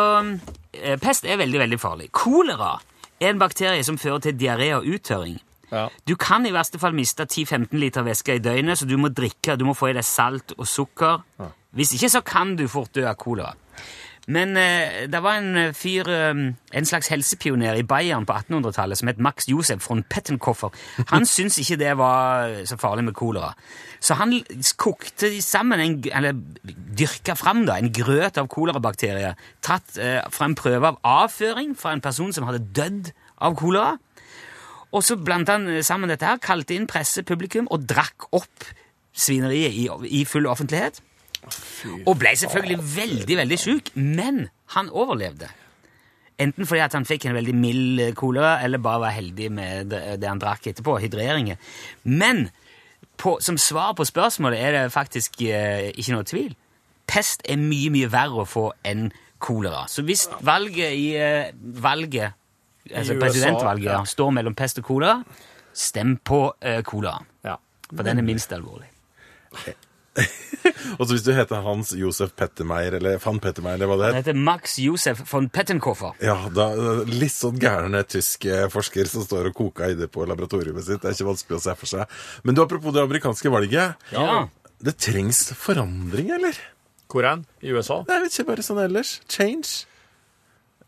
eh, pest er veldig, veldig farlig. Kolera er en bakterie som fører til diaré og uttøring. Ja. Du kan i verste fall miste 10-15 liter væske i døgnet, så du må drikke, du må få i deg salt og sukker. Hvis ikke så kan du fort dø av kolera. Men eh, det var en eh, fyr, eh, en slags helsepioner i Bayern på 1800-tallet som het Max Josef von Pettenkoffer. Han *laughs* syntes ikke det var så farlig med kolera. Så han kokte sammen, en, eller dyrka fram da, en grøt av kolerabakterier, tatt eh, fra en prøve av avføring fra en person som hadde dødd av kolera. Og så blandet han sammen dette her, kalte inn presse, publikum, og drakk opp svineriet i, i full offentlighet. Og ble selvfølgelig veldig, veldig syk, men han overlevde. Enten fordi han fikk en veldig mild kolera, eller bare var heldig med det, det han drakk etterpå, hydreringer. Men på, som svar på spørsmålet er det faktisk eh, ikke noe tvil. Pest er mye, mye verre å få enn kolera. Så hvis valget i eh, valget, altså USA, presidentvalget, ja. står mellom pest og kolera, stem på eh, kolera. Ja. For den er minst alvorlig. *laughs* Og så hvis du heter Hans Josef Pettermeier, eller van Pettermeier, eller hva det Han heter heter Max Josef von Pettenkoffer. ja, da, Litt sånn gæren tysk eh, forsker som står og koker i det på laboratoriet sitt. Det er ikke vanskelig å se for seg. Men du, apropos det amerikanske valget. Ja. Det trengs forandring, eller? Hvor hen? I USA? Nei, er ikke bare sånn ellers. Change.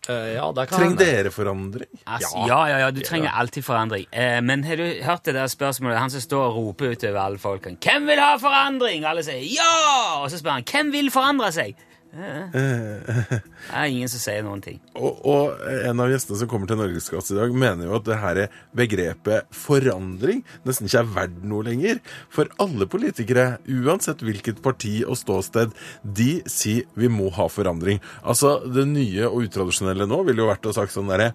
Eh, ja, det kan Trenger dere forandring? Altså, ja, ja, ja, du trenger alltid forandring. Eh, men har du hørt det der spørsmålet? Han som står og roper utover alle folkene. 'Hvem vil ha forandring?' Alle sier 'ja!' Og så spør han 'Hvem vil forandre seg?' Det er ingen som sier noen ting. Og, og en av gjestene som kommer til Norgesklasse i dag, mener jo at det her begrepet forandring nesten ikke er verdt noe lenger. For alle politikere, uansett hvilket parti og ståsted, de sier vi må ha forandring. Altså, det nye og utradisjonelle nå ville jo vært å sagt sånn derre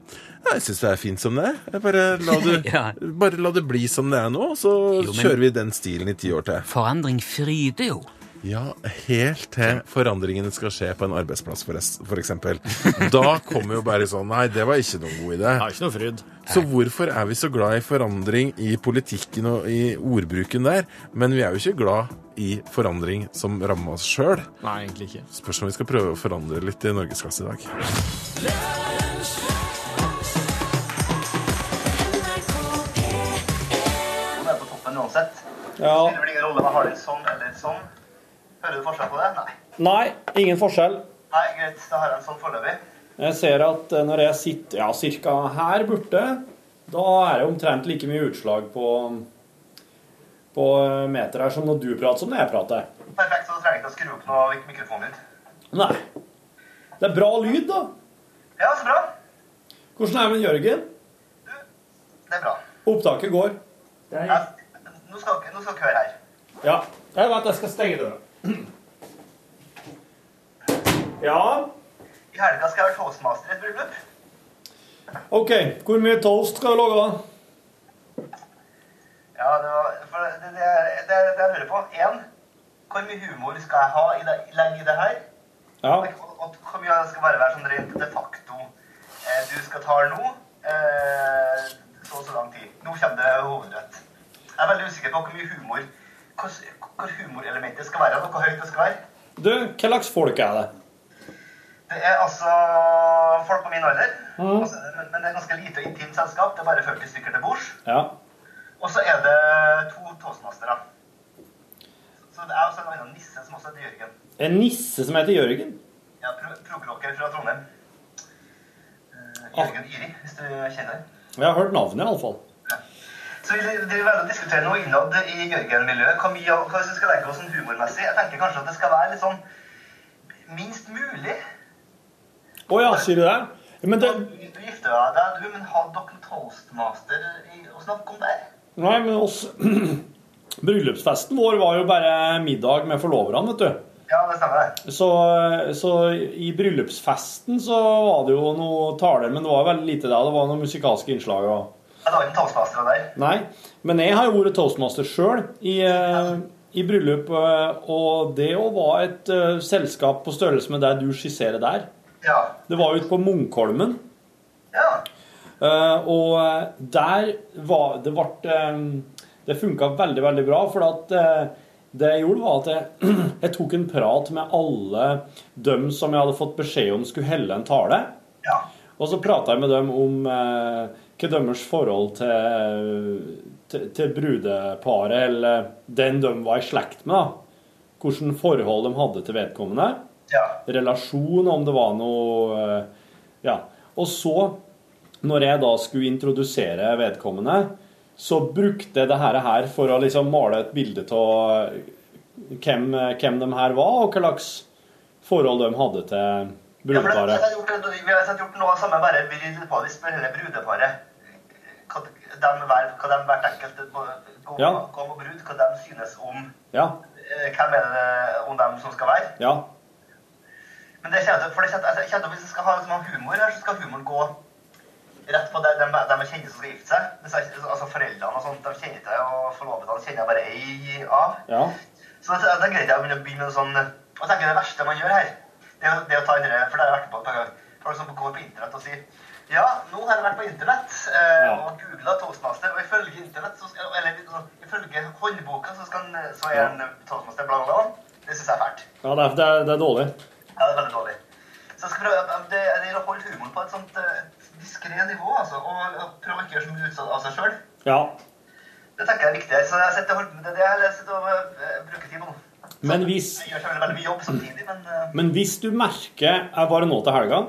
Jeg syns det er fint som det er. Bare la det, *laughs* Ja. bare la det bli som det er nå, så Jo, men- kjører vi den stilen i ti år til. Forandring fryder jo. Ja, helt til forandringene skal skje på en arbeidsplass, for, for eksempel. Da kommer jo bare sånn Nei, det var ikke noen god idé. Det er ikke noe fryd. Så hvorfor er vi så glad i forandring i politikken og i ordbruken der, men vi er jo ikke glad i forandring som rammer oss sjøl? Nei, egentlig ikke. Spørs om vi skal prøve å forandre litt i Norgesklasse i dag. Ja. er på toppen uansett. Ja. Spiller vel ingen rolle om jeg har det sånn eller sånn. Hører du forskjell på det? Nei. Nei, ingen forskjell. Nei, greit. Da har jeg en sånn foreløpig. Jeg ser at eh, når jeg sitter ja, cirka her borte, da er det omtrent like mye utslag på, på eh, meter her som når du prater som når jeg prater. Perfekt, så da trenger jeg ikke å skru opp noe mik- mikrofonen din. Nei. Det er bra lyd, da. Ja, så bra. Hvordan er det med Jørgen? Du, Det er bra. Opptaket går. Ja, nå skal nå skal dere høre her. Ja. Jeg vet jeg skal stenge døra. Ja. I helga skal jeg være toastmaster i et bryllup. OK. Hvor mye toast skal du lage? Ja, det var for det, det, det, det jeg lurer på. Én, hvor mye humor skal jeg ha i det, i det her? Ja. Og, og hvor mye skal bare være sånn rent de facto eh, Du skal ta nå. Eh, så og så lang tid. Nå kommer det hovedrett. Jeg er veldig usikker på hvor mye humor hvor, hvor humorelementet skal være, og hvor høyt det skal være. Du, hva slags folk er det? Det er altså folk på min alder, altså, men, det er ganske lite og intimt selskap. Det er bare 40 stykker til bords. Ja. Og så er det to toastmastere. Så det er også en annen nisse som også heter Jørgen. En nisse som heter Jørgen? Ja, pro Progrocker fra Trondheim. Eh, Jørgen Yri, hvis du kjenner. Jeg har hørt navnet, iallfall. Så vi driver og diskuterer noe innad i Jørgen-miljøet. Hva, mye hva vi skal legge oss sånn humormessig. Jeg tenker kanskje at det skal være litt sånn minst mulig. Å ja, sier du det? Men det Du, du gifter deg, du, men har dere toastmaster å snakke om der? Nei, men oss *clears throat* Bryllupsfesten vår var jo bare middag med forloverne, vet du. Ja, det stemmer. Så, så i bryllupsfesten så var det jo noe taler, men det var veldig lite der. Det var noen musikalske innslag. Og... Jeg har ikke toastmaster der. Nei, men jeg har jo vært toastmaster sjøl i, eh, i bryllup, eh, og det òg var et uh, selskap på størrelse med det du skisserer der. Ja. Det var ute på Munkholmen. Ja. Uh, og der var Det ble Det funka veldig, veldig bra, for at det jeg gjorde, var at jeg, *clears throat* jeg tok en prat med alle dem som jeg hadde fått beskjed om skulle helle en tale. Ja. Og så prata jeg med dem om eh, hva deres forhold til, til, til brudeparet, eller den de var i slekt med. da. Hvilket forhold de hadde til vedkommende. Ja. Relasjon, om det var noe eh, Ja. Og så, når jeg da skulle introdusere vedkommende, så brukte jeg det her, for å liksom male et bilde av hvem, hvem de her var, og hva slags forhold de hadde til Ja, for det, brudeparet. har vi har gjort noe samme, bare vridd på. Vi spør hele brudeparet. Hva de, hva de hvert enkelt gå, Ja. kom og brud, hva de synes om Ja. eh, hvem er det om dem som skal være. Ja. Men det kjenner, for det kjenner, altså, jeg kjenner, hvis jeg skal ha liksom, humor her, så skal humoren gå rett på der de, de jeg kjenner som skal gifte seg. Jeg, altså Foreldrene og sånt, de kjenner ikke jeg, og forlovede kjenner jeg bare ei av. Ja. Så da greide jeg å begynne å begynne med sånn Og tenker det verste man gjør her, det er, det er å ta en For det har jeg vært på et par ganger. Folk som går på internett og sier Ja, nå har jeg vært på internett eh, og googla toastmaster, og ifølge internett, så, eller sånn, ifølge håndboka, så, skal, så er en toastmaster bla, bla, bla. Det syns jeg er fælt. ja det, er, det, er, det er dårlig. Ja, det er veldig dårlig. Så jeg skal prøve, det, det er å holde humoren på et sånt uh, diskré nivå, altså, og, og prøve å ikke gjøre så mye utsatt av seg sjøl. Ja. Det tenker jeg er viktig. Så jeg har sett med det, det jeg sett og uh, bruker tid på nå. Men hvis, men men hvis du merker Jeg var nå til helga.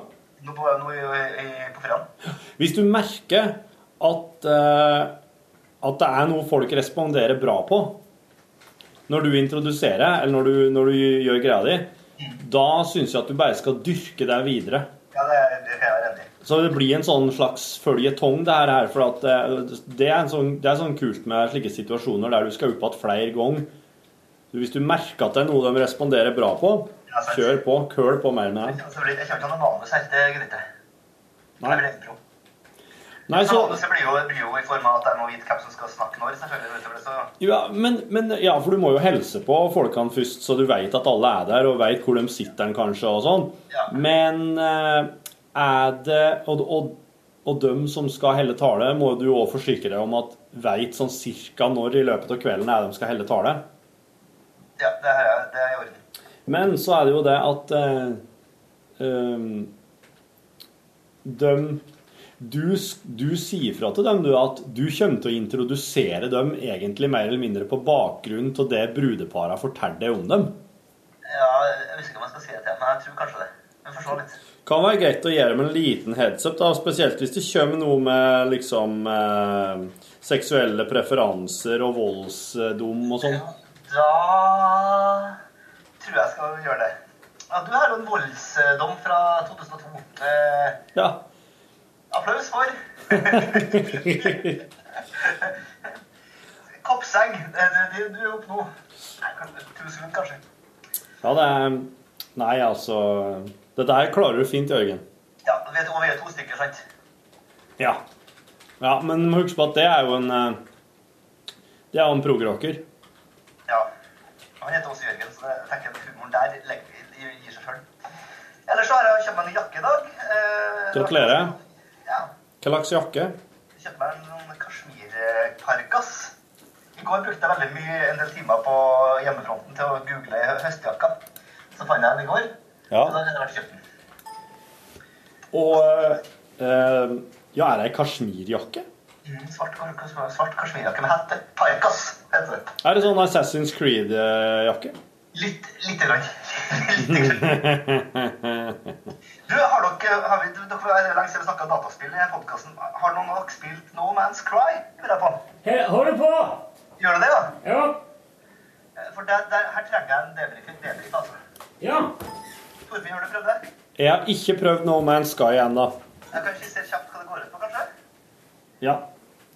Nå, på, nå på fredag. Hvis du merker at, eh, at det er noe folk responderer bra på når du introduserer, eller når du, når du gjør greia di, da syns jeg at du bare skal dyrke deg videre. Ja, det, det er jeg være i. Så det blir en sånn slags føljetong, det her. For at det, det, er en sånn, det er sånn kult med slike situasjoner der du skal opp igjen flere ganger. Hvis du merker at det er noe de responderer bra på, kjør på. Køl på mer med det. Altså, Jeg kommer ikke til å manus her, det gidder ikke. Nei. Så, Manuset blir jo, blir jo i form av at jeg må vite hvem som skal snakke når, selvfølgelig. Så ja, men, men, ja, for du må jo helse på folkene først, så du vet at alle er der, og vet hvor de sitter kanskje, og sånn. Ja. Men eh, er det og, og, og dem som skal helle tale, må du òg forsikre deg om at veit sånn cirka når i løpet av kvelden er de skal helle tale. ja, det er, det er i orden. Men så er det jo det at eh, de du, du sier fra til dem du, at du kommer til å introdusere dem egentlig mer eller mindre på bakgrunn av det brudeparet deg om dem. Ja, jeg husker ikke om jeg skal si det til, men jeg tror kanskje det. Men for så vidt. Kan være greit å gjøre dem en liten heads up, da, spesielt hvis det kommer noe med liksom eh, seksuelle preferanser og voldsdom og sånn. Da jeg gjøre det. Ja, du har jo en voldsdom fra 2002. Eh, Ja. applaus for. *laughs* Koppseng. Det, Du, du er oppe nå. Tusen, kanskje. ja, det er Nei, altså Dette her klarer du fint, Jørgen. Ja, og vi er to stykker, sant? Ja. ja. Men husk på at det er jo en eh, Det er jo en progrocker. Han heter også Jørgen, så jeg tenker at humoren der gir seg sjøl. Ellers så har jeg kjøpt meg en jakke i dag. Eh, Gratulerer. Ja. Hva slags jakke? Jeg kjøpte meg en sånn kasjmirparkas. I går brukte jeg veldig mye, en del timer på hjemmefronten til å google høstjakka. Så fant jeg den i går. Ja. Så da har jeg kjøpt den. Og eh, Ja, er det ei kasjmirjakke? Svart, svart kasjmirjakke med hette. Parkas heter det. Er det sånn Assassin's Creed-jakke? Litt, lite grann. *laughs* Lite grann. Du, har dere, har vi, dere er lenge siden vi snakket dataspill i podcasten. Har noen av dere spilt No Man's Cry? Lurer jeg på. He, holder på! Gjør du det, da? Ja. Eh, For der, der, her trenger jeg en debrief, debrief altså. Ja. Torfinn, har du prøvd det? Jeg har ikke prøvd No Man's Sky ennå. Jeg kan ikke se kjapt hva det går ut på, kanskje? Ja.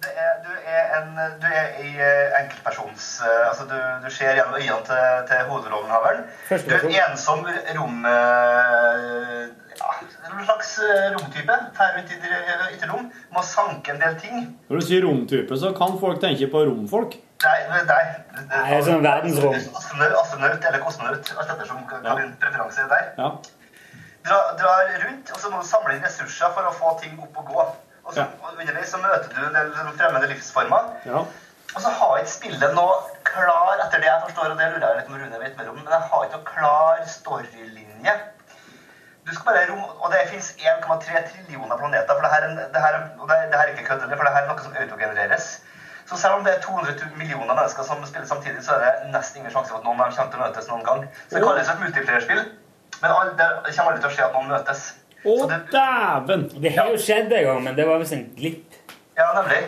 Er, du er en, du er i eh, enkeltpersons eh, Altså, du, du ser gjennom øynene til, til hovedrollenhaveren. Du er en ensom rom... eh, Ja, en slags romtype. Fer rundt i ytterrom. Må sanke en del ting. Når du sier romtype, så kan folk tenke på romfolk. Nei, nei. Nei, sånn verdensrom. Astronaut, astronaut eller kosmonaut, alt ettersom hva Ja. din preferanse er der. Ja. Dra, drar rundt, og så må du samle inn ressurser for å få ting opp og gå. Og så Ja. underveis så møter du en del sånn fremmede livsformer. ja. Og så har ikke spillet noe klar, etter det jeg forstår, og det lurer jeg litt om Rune vet mer om, men jeg har ikke noe klar storylinje. Du skal bare rom, og det finnes 1,3 trillioner planeter, for det her, er det her, er- og det, det her er ikke kødd, for det her er noe som autogenereres. Så selv om det er 200 millioner mennesker som spiller samtidig, så er det nesten ingen sjanse for at noen av dem kommer til å møtes noen gang. Så det kalles et multiplierspill, men all, det kommer aldri til å skje at noen møtes. Å, dæven! Det har jo skjedd en gang, men det var visst en glipp. Ja, nemlig.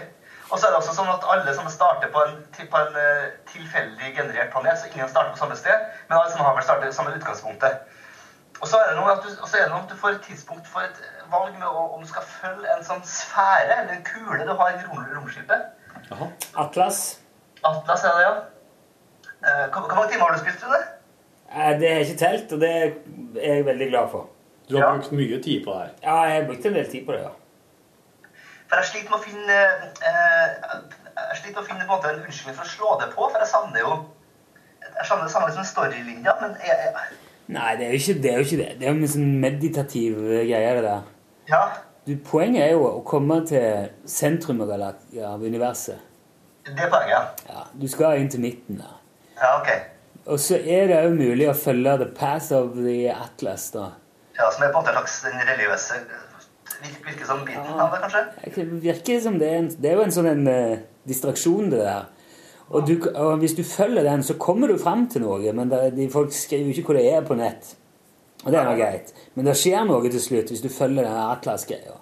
Og så er det også sånn at alle som starter på en, på en eh, tilfeldig generert planet, så ingen starter på samme sted, men alle som har vel startet samme utgangspunktet. Og så er det noe at du, er det noe at du får et tidspunkt for et valg med å, om du skal følge en sånn sfære, eller en kule du har i rom, romskipet. Aha. Atlas. Atlas er det, ja. Eh, Hvor, hvor mange timer har du spilt, Rune? Eh, Det har ikke telt, og det er jeg veldig glad for. Du har Ja. brukt mye tid på det her. Ja, jeg har brukt en del tid på det, ja. For jeg sliter med å finne eh, Jeg sliter med å finne en, måte, en unnskyldning for å slå det på, for jeg savner jo Jeg savner, savner liksom storylinja, men jeg, jeg, Nei, det er jo ikke det. Er jo ikke det. det er jo en sånn meditativ eh, greie, det der. Ja, Du, poenget er jo å komme til sentrum av, av universet. det er poenget. Ja, du skal inn til midten der. Ja, ok. Og så er det jo mulig å følge the path of the atlas, da. Ja, Som er på en måte en slags den religiøse Virker, virker som biten av det, kanskje? Det virker som det er, en, det er jo en sånn en, uh, distraksjon, det der. Og, du, og hvis du følger den, så kommer du fram til noe, men det, de folk skriver jo ikke hvor det er på nett. Og det er nå greit. Men det skjer noe til slutt hvis du følger den atlas-greia.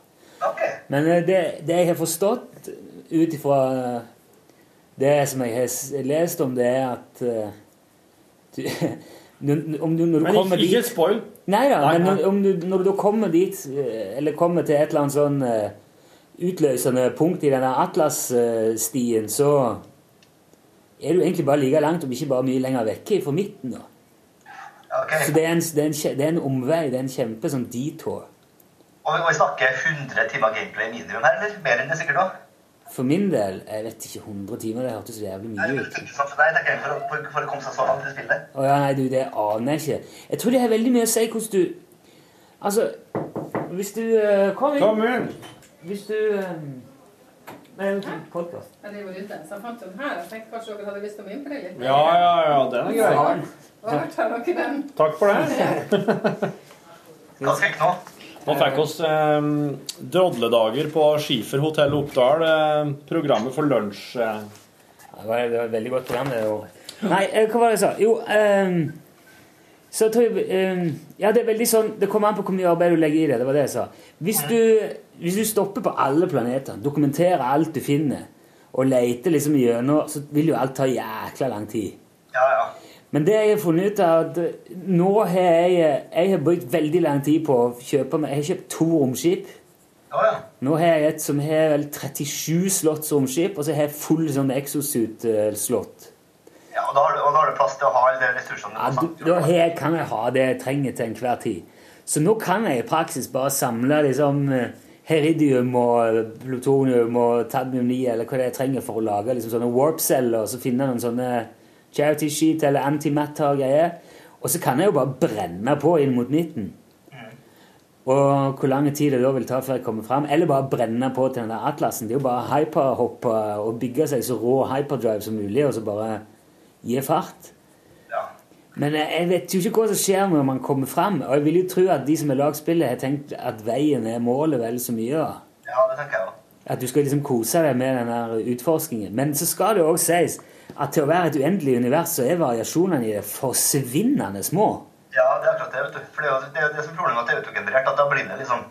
Ok. Men eh, det, det jeg har forstått ut ifra eh, det som jeg har lest om, det er at uh, *laughs* du, om du, når du Men kommer ikke, ikke dit spoil. Nei da, men nei. når, om du, når du kommer dit, eh, eller kommer til et eller annet sånn eh, utløsende punkt i denne atlasstien, så er du egentlig bare like langt, om ikke bare mye lenger vekke fra midten. da. Okay. Så det er, en, det, er en, det er en omvei, det er en kjempe sånn detour. Og, vi- og vi snakker 100 timer gameplay minimum her, eller? Mer enn det sikkert òg? For min del, jeg vet ikke, 100 timer, det hørtes så jævlig mye ut. Nei, det er ikke jeg, for, for, for å komme seg så langt i spillet. Å ja, nei, du, det aner jeg ikke. Jeg tror det har veldig mye å si hvordan du Altså, hvis du uh, Kom inn. Kom inn. Hvis du uh, Nei, podkast. Jeg driver ute, så jeg fant den her. Jeg tenkte kanskje dere hadde lyst til å mimre litt. Ja, ja, ja, den er grei. Takk for det. *laughs* Hva fikk nå? Nå fikk oss eh, drodledager på Skifer hotell Oppdal. Eh, programmet for lunsj. Eh. Det var, det var et veldig godt program. det jo. Nei, eh, hva var det jeg sa? Jo, ehm, så tror jeg ehm, Ja, det er veldig sånn Det kommer an på hvor mye arbeid du legger i det. Det var det jeg sa. Hvis du, hvis du stopper på alle planeter, dokumenterer alt du finner, og leter liksom gjennom, så vil jo alt ta jækla lang tid. Ja, ja. Men det jeg har funnet ut er at nå har jeg Jeg har brukt veldig lang tid på å kjøpe meg Jeg har kjøpt to romskip. Å ja. Nå har jeg et som har vel 37 slotts romskip, og så har jeg full sånn exosuit-slott. ja og, da har du, og da har du plass til å ha alle de ressursene Ja, du da her kan jeg ha det jeg trenger til enhver tid. Så nå kan jeg i praksis bare samle liksom eh, heridium og plutonium og tadmium 9 eller hva det er jeg trenger for å lage liksom sånne warp-celler, og så finne noen sånne charity sheet eller antimatter-greier. Og så kan jeg jo bare brenne på inn mot midten. Og hvor lang tid det da vil ta før jeg kommer fram. Eller bare brenne på til den der atlasen. Det er jo bare hyperhoppe og bygge seg så rå hyperdrive som mulig, og så bare gi fart. Ja. Men jeg vet jo ikke hva som skjer når man kommer fram. Og jeg vil jo tro at de som har lagd spillet, har tenkt at veien er målet vel så mye. ja, det tenker jeg også. At du skal liksom kose deg med den der utforskingen. Men så skal det òg sies at til å være et uendelig univers, så er variasjonene i det forsvinnende små. Ja, det er akkurat det. vet du. For det er det, er det som er problemet med at det er autogenerert. at da blir det liksom...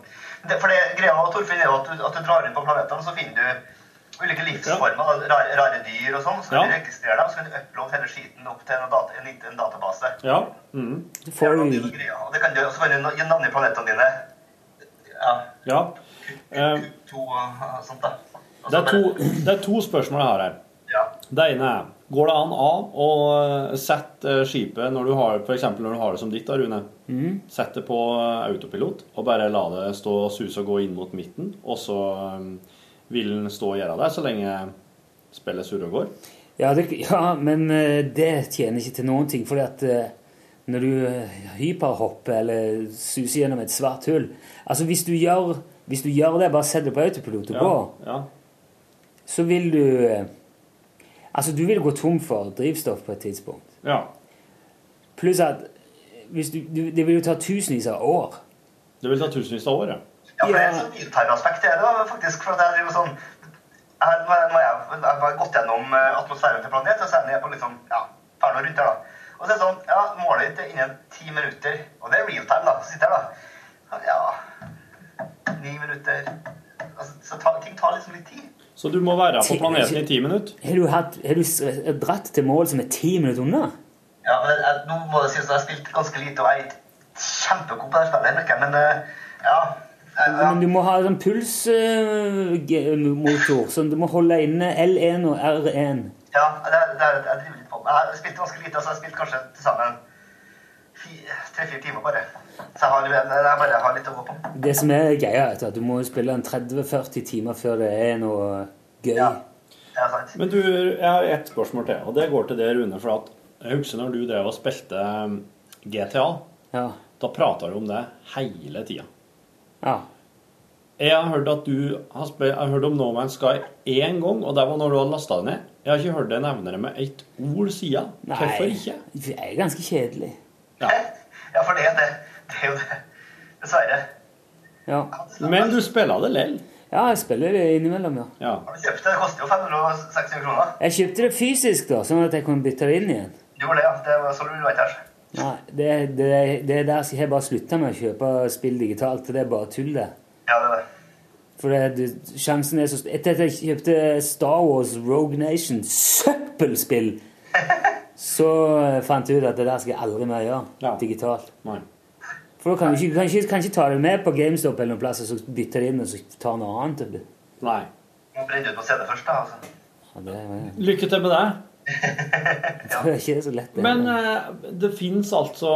Det, for det greia med Torfinn er jo at du, at du drar inn på planetene, så finner du ulike livsformer, ja. rare, rare dyr og sånn. Så kan Ja. du registrere dem, så kan du uploade hele skiten opp til en, data, en, en database. Ja. Mm. Du Det får er noe greier. Det kan du, så kan du gi navn i planetene dine. Ja. ja. Eh, To og sånt, da. Det er, to, det er to spørsmål jeg har her. Det ene er Går det an av å eh, sette eh, skipet når du har for når du har det som ditt, da, Rune? Sett det på eh, autopilot og bare la det stå og suse og gå inn mot midten, og så vil den stå og gjøre det så lenge spillet surrer og går? Ja, det, *laughs* ja, men det tjener ikke til noen ting, fordi at når du hyperhopper eller suser gjennom et svart hull Altså, hvis du gjør, hvis du gjør det, bare setter det på autopilot og Ja, går, ja. så vil du Altså, du vil gå tom for drivstoff på et tidspunkt. ja. Pluss at hvis du, du, det vil jo ta tusenvis av år. Det vil ta tusenvis av år, ja. Ja, for det er sånn realtime-aspekt er det faktisk. For at jeg driver sånn Nå har jeg, jeg, har gått gjennom eh, atmosfæren til planet, og så er jeg på liksom, ja, ferdig rundt der, da. Og så er det sånn, ja, målet ditt er innen ti minutter. Og det er real time, da. Så sitter jeg da. Ja, ni minutter. Altså, så ta, ting tar liksom litt tid. Så du må være på planeten i ti minutter? Har du, hatt, har du dratt til mål som er ti minutter unna? Ja, men jeg, nå må det sies at jeg har spilt ganske lite, og jeg er kjempegod på det spillet, merker jeg, men eh, ja. Jeg, ja. Men du må ha en pulsmotor, så du må holde inne L1 og R1. Ja, det, det jeg driver litt på. Jeg har spilt ganske lite, så jeg spilte spilt kanskje til sammen tre-fire timer bare. Så jeg, har, jeg bare har litt å gå på. Det som er greia, er at du må spille en 30-40 timer før det er noe gøy. Ja. Sant. Men du, jeg har ett spørsmål til, og det går til det, Rune. For at jeg husker når du drev og spilte um, GTA, Ja. da prata du om det hele tida. ja. Jeg har hørt at du har spilt, jeg har hørt om No Man's Sky én gang, og det var når du hadde lasta det ned. Jeg har ikke hørt deg nevne det med ett ord siden. Hvorfor ikke? Det er ganske kjedelig. Ja. *laughs* Ja, for det er det. Det er jo det. Dessverre. Ja. Men du spiller det lell. ja, jeg spiller det innimellom, ja. Ja. Har du kjøpt det? Det koster jo 560 kroner. Jeg kjøpte det fysisk, da, sånn at jeg kunne bytte det inn igjen. Du gjorde det, ja. Det var så du vet her. Nei, det, det, det er der jeg har bare slutta med å kjøpe spill digitalt. Det er bare tull, det. Ja, det er det. For det, sjansen er så Etter at jeg kjøpte Star Wars Rogue Nation, søppelspill, *laughs* så eh, fant jeg ut at det der skal jeg aldri mer gjøre Ja. digitalt. Nei. For da kan du ikke, kan ikke, kan ikke ta det med på GameStop eller noen plass og så bytte det inn og så ta noe annet. Nei. Må brenne ut på CD først, da. altså. Ja, det, ja. Lykke til med det. *laughs* *laughs* det er ikke så lett. det. Men eh, det fins altså,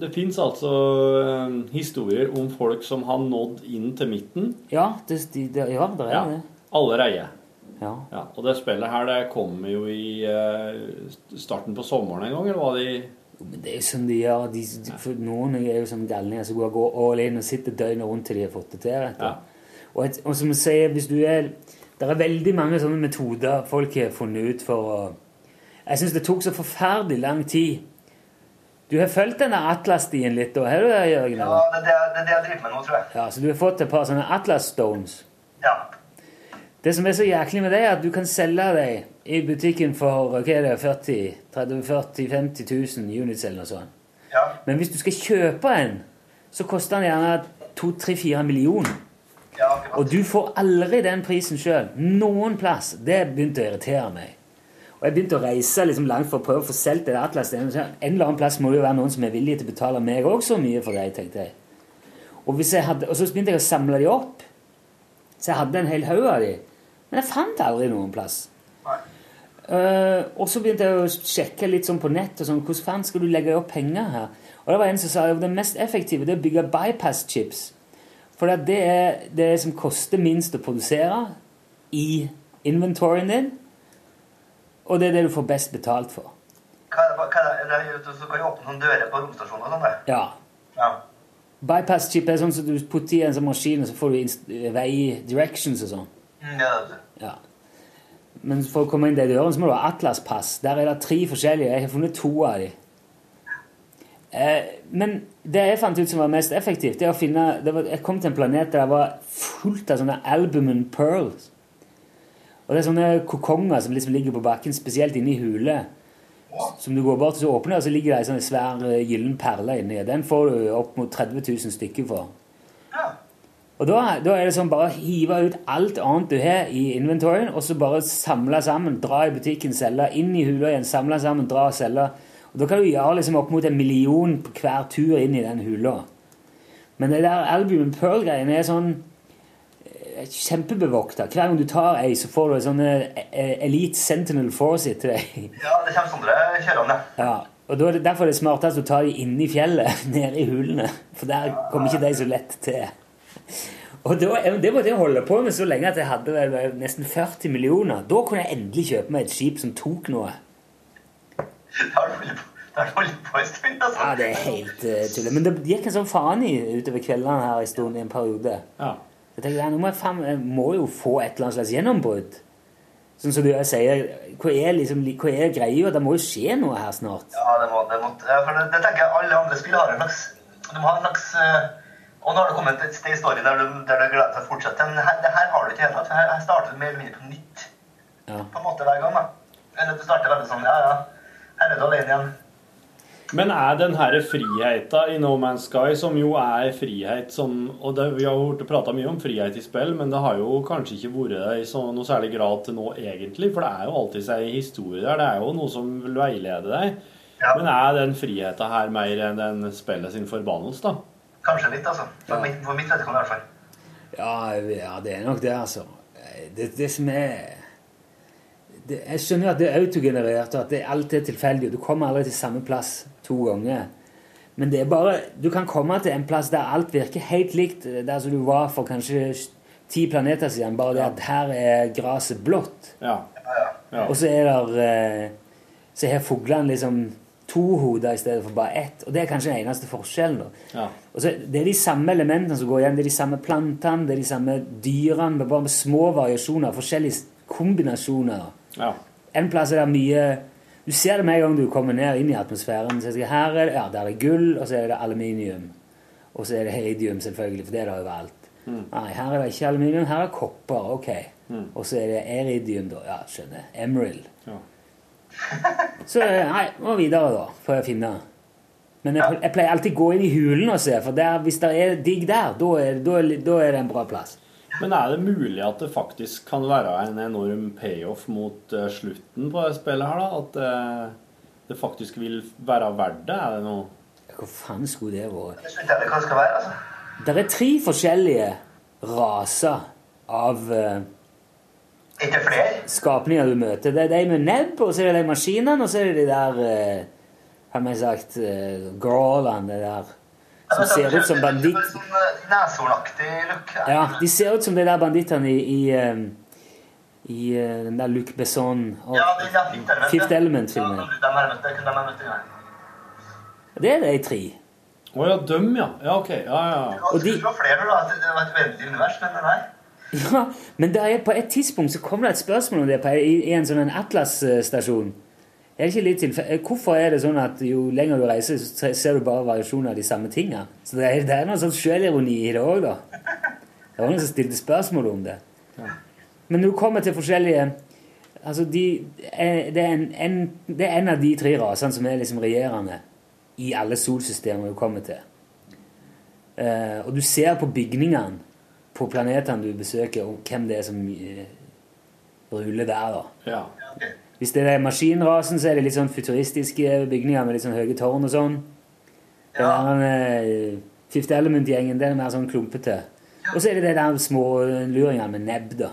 det altså eh, historier om folk som har nådd inn til midten ja, det, det, de, ja, det er ja, det. allerede. Ja. Ja, og det spillet her det kom jo i eh, starten på sommeren en gang, eller var det i det er jo sånn de gjør. De, de, for noen er jo sånn galninger som går, går all in og sitter døgnet rundt til de har fått det til. vet du. Ja. Og, et, og som jeg sier, hvis du er Det er veldig mange sånne metoder folk har funnet ut for å Jeg syns det tok så forferdelig lang tid. Du har fulgt denne Atlas-stien litt, da? Har du det, Jørgen? Ja, det er det, det, jeg driver med nå, tror jeg. Ja, Så du har fått et par sånne Atlas Stones? Ja. Det som er så jæklig med det, er at du kan selge deg i butikken for hva er det, 40 30 40 50 000 units eller noe sånt. ja. Men hvis du skal kjøpe en, så koster den gjerne 2-3-4 millioner. Ja. Og du får aldri den prisen sjøl. Noen plass. Det begynte å irritere meg. Og jeg begynte å reise liksom langt for å prøve å få solgt det Atlas. En eller annen plass må det jo være noen som er villig til å betale meg òg så mye for det, tenkte jeg. Og, hvis jeg hadde, og så begynte jeg å samle de opp. Så jeg hadde en hel haug av de. Men jeg fant aldri noen plass. Eh, og så begynte jeg å sjekke litt sånn på nett. og sånn, Hvordan faen skal du legge opp penger her? Og det var en som sa at det mest effektive det er å bygge bypass-chips. For det, det er det som koster minst å produsere i inventoryen din. Og det er det du får best betalt for. Hva det, hva det, jo- kan du åpne sånne dører på romstasjonen og sånn. Ja. Ja. Bypass-chip er sånn som du putter i en sånn maskin, og så får du vei directions og sånn. Mm, ja, det er det. Ja. Men for å komme inn den døren så må du ha Atlas-pass. Der er det tre forskjellige. Jeg har funnet to av de. Eh, men det jeg fant ut som var mest effektivt, det å finne det var, Jeg kom til en planet der det var fullt av sånne albumen pearls. Og det er sånne kokonger som liksom ligger på bakken, spesielt inne i huler. Som du går bort og så åpner, og så ligger det en sånn svær eh, gyllen perle inni. Den får du opp mot 30 000 stykker for. Og da, da er det sånn bare hive ut alt annet du har i inventoryen, og så bare samle sammen, dra i butikken, selge, inn i hula igjen, samle sammen, dra og selge. Og da kan du gjøre liksom opp mot en million på hver tur inn i den hula. Men det der Albumen Pearl-greiene er sånn kjempebevokta. Hver gang du tar ei, så får du en sånn eh, Elite Sentinel Force til deg. Ja, det kommer sånne kjørende. Ja, og er Derfor er det smartest å ta de inni i fjellet, *laughs* nede i hulene. For der kommer ikke de så lett til. Og da, Det måtte jeg holde på med så lenge at jeg hadde vel nesten 40 millioner. Da kunne jeg endelig kjøpe meg et skip som tok noe. Da har du på, har en stund, altså. Ja, Det er helt uh, tulle. Men det gikk en sånn faen i utover kveldene her i stund i en periode. Ja. Jeg tenkte, ja, nå må jeg, faen, jeg må jo få et eller annet slags gjennombrudd. Sånn som du sier, hva er, liksom, hva er greia? Det må jo skje noe her snart. Ja, det må, det må, ja, for det, det tenker jeg alle andre spill har en slags Du må ha en slags eh, Og nå har det kommet et sted i storyen der du, der du gleder deg til å fortsette. Men her, det her har du ikke i for Her, her starter du mer eller mindre på nytt Ja. på en måte hver gang. da. Eller du starter veldig sånn Ja, ja, her er du alene igjen. Men er den her friheten i No Man's Sky, som jo er frihet som Og det, vi har jo prata mye om frihet i spill, men det har jo kanskje ikke vært det i så, noe særlig grad til nå, egentlig. For det er jo alltid seg historie der. Det er jo noe som vil veilede deg. Ja. Men er den friheten her mer enn den spillet sin forbannelse, da? Kanskje litt, altså. For, Ja. mitt, for mitt vedkommende i hvert fall. Ja, ja, det er nok det, altså. Det, det som er det, Jeg skjønner at det er autogenerert, og at det alt er tilfeldig. og Du kommer aldri til samme plass to ganger. Men det er bare Du kan komme til en plass der alt virker helt likt der som du var for kanskje ti planeter siden, bare det at her er gresset blått. Ja. Ja. Og så er der eh, Så har fuglene liksom to hoder i stedet for bare ett. Og det er kanskje den eneste forskjellen. Ja. Og så, det er de samme elementene som går igjen. Det er de samme plantene, det er de samme dyrene, bare med små variasjoner, forskjellige kombinasjoner. ja. En plass er det mye Du ser det med en gang du kommer ned inn i atmosfæren. Så jeg her er det, ja, der er det gull, og så er det aluminium. Og så er det helium, selvfølgelig, for det er det overalt. Nei, her er det ikke aluminium, her er kopper. Ok. Og så er det eridium, da. Ja, skjønner. Emerald. Ja. Så nei, må videre, da, får jeg finne. Men jeg, jeg pleier alltid å gå inn i hulen og se, for der, hvis det er digg der, da er, er, er det en bra plass. Men er det mulig at det faktisk kan være en enorm payoff mot eh, slutten på det spillet her, da? At eh, det faktisk vil være verdt det? Er det noe Hva faen skulle det vært? Det altså. Det er tre forskjellige raser av uh, ikke flere? skapninger du møter. Det er de med nebb, og så er det de maskinene, og så er det de der uh, Har vi sagt uh, Grawlene, det der som ser ut som banditt... Eh, neshornaktig look. Ja, de ser ut som de der bandittene i, i, um, i uh, den der Luc Besson og Ja, det ja, Fifth. Element-filmen. Ja, de det er de tre. Å ja, døm, ja. Ja, OK. Ja, ja. De- skulle være flere, da. Det var et veldig univers, men nei. Ja, men er på et tidspunkt så kommer det et spørsmål om det på, i, i en sånn Atlas-stasjon. Er det ikke litt tilfe- eh, Hvorfor er det sånn at jo lenger du reiser, så ser du bare variasjoner av de samme tingene? Så det er, det er noe sånn selvironi i det òg, da. Det var noen som stilte spørsmål om det. Men når du kommer til forskjellige Altså, de, eh, det, er en, en, det er en av de tre rasene som er liksom regjerende i alle solsystemer du kommer til. Uh, og du ser på bygningene på planetene du besøker, og hvem det er som eh, ruller der, da. ja. Hvis det er maskinrasen, så er det litt sånn futuristiske bygninger med litt sånn høye tårn og sånn. Det Ja. der med Fifth Element-gjengen, det er mer sånn klumpete. Og så er det det der små luringene med nebb, da.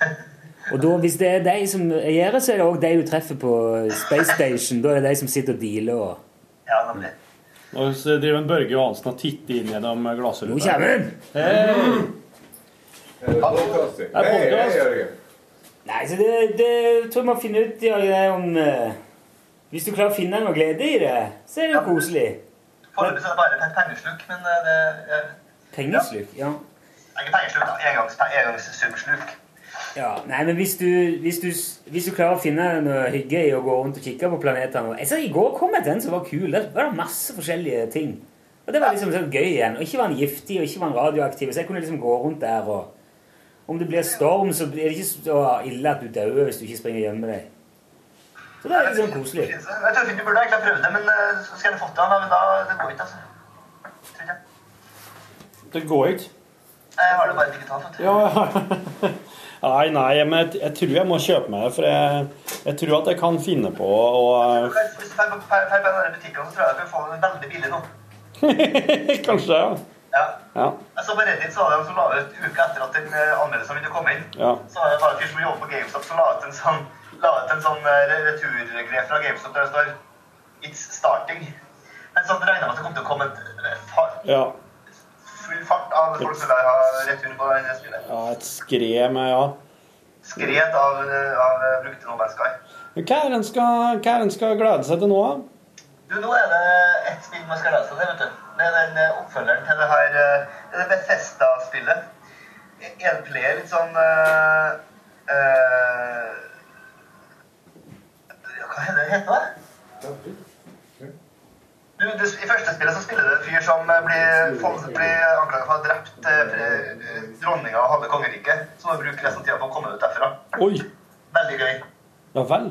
*laughs* Og da, hvis det er de som det, så er det òg de du treffer på Space Station. Da er det de som sitter og dealer og Ja, nemlig. Og så driver en Børge Johansen og titter inn gjennom Nå glassruta. kommer den! Det er. Det er Hei, hei. Jørgen. Nei, så det, det tror jeg må finne ut ja, det om eh, Hvis du klarer å finne noe glede i det, så er det jo koselig. Foreløpig så er det bare et pengesluk, men eh, det er Pengesluk, ja. Ikke pengesluk, da. Engangs, engangssumsluk. ja. Nei, men hvis du, hvis, du, hvis du klarer å finne noe hygge i å gå rundt og kikke på planetene Jeg sa I går kom jeg til en som var kul. Der var det masse forskjellige ting. Og det var liksom sånn gøy igjen. Og ikke var han giftig, og ikke var han radioaktiv. Så jeg kunne liksom gå rundt der og Om det blir storm, så er det ikke så ille at du dør hvis du ikke springer og gjemmer deg. Så det er litt sånn koselig. Jeg tror du burde egentlig ha prøvd det, men eh, så skal jeg fått det, men da, det går ikke, altså. Det går ikke. Jeg har det bare digitalt. Ja, ja. *laughs* Nei, nei, men jeg, jeg tror jeg må kjøpe meg det, for jeg, jeg tror at jeg kan finne på å Hvis du drar på drar på en av de butikkene, så tror jeg du får få det veldig billig nå. *laughs* Kanskje, ja. Ja. Ja. Jeg så på Reddit så var det en som la ut uke etter at den eh, anmeldelsen ville komme inn. Ja. Så var det bare en fyr som jobber på GameStop som la ut en sånn, ut en sånn eh, returgreie fra GameStop der det står It's starting. Men sånn regna med at det kom til å komme et far, ja. full fart av folk som ville ha retur på det spillet. ja et skred med Ja. Skred av, eh, av eh, brukte Nobel Sky. Men hva det en skal, hva er det en skal glede seg til nå, da? Du, nå er det ett spill man skal glede seg til, vet du. Det er den eh, oppfølgeren til det her eh, Det er Bethesda-spillet. Enplayer, litt sånn uh, uh, Hva heter det? Heter det? Du, du, I første spillet så spiller det en fyr som blir, blir anklaget for å ha drept eh, dronninga og halve kongeriket. Så må du bruke resten av tida på å komme ut derfra. Oi! Veldig gøy. Ja vel.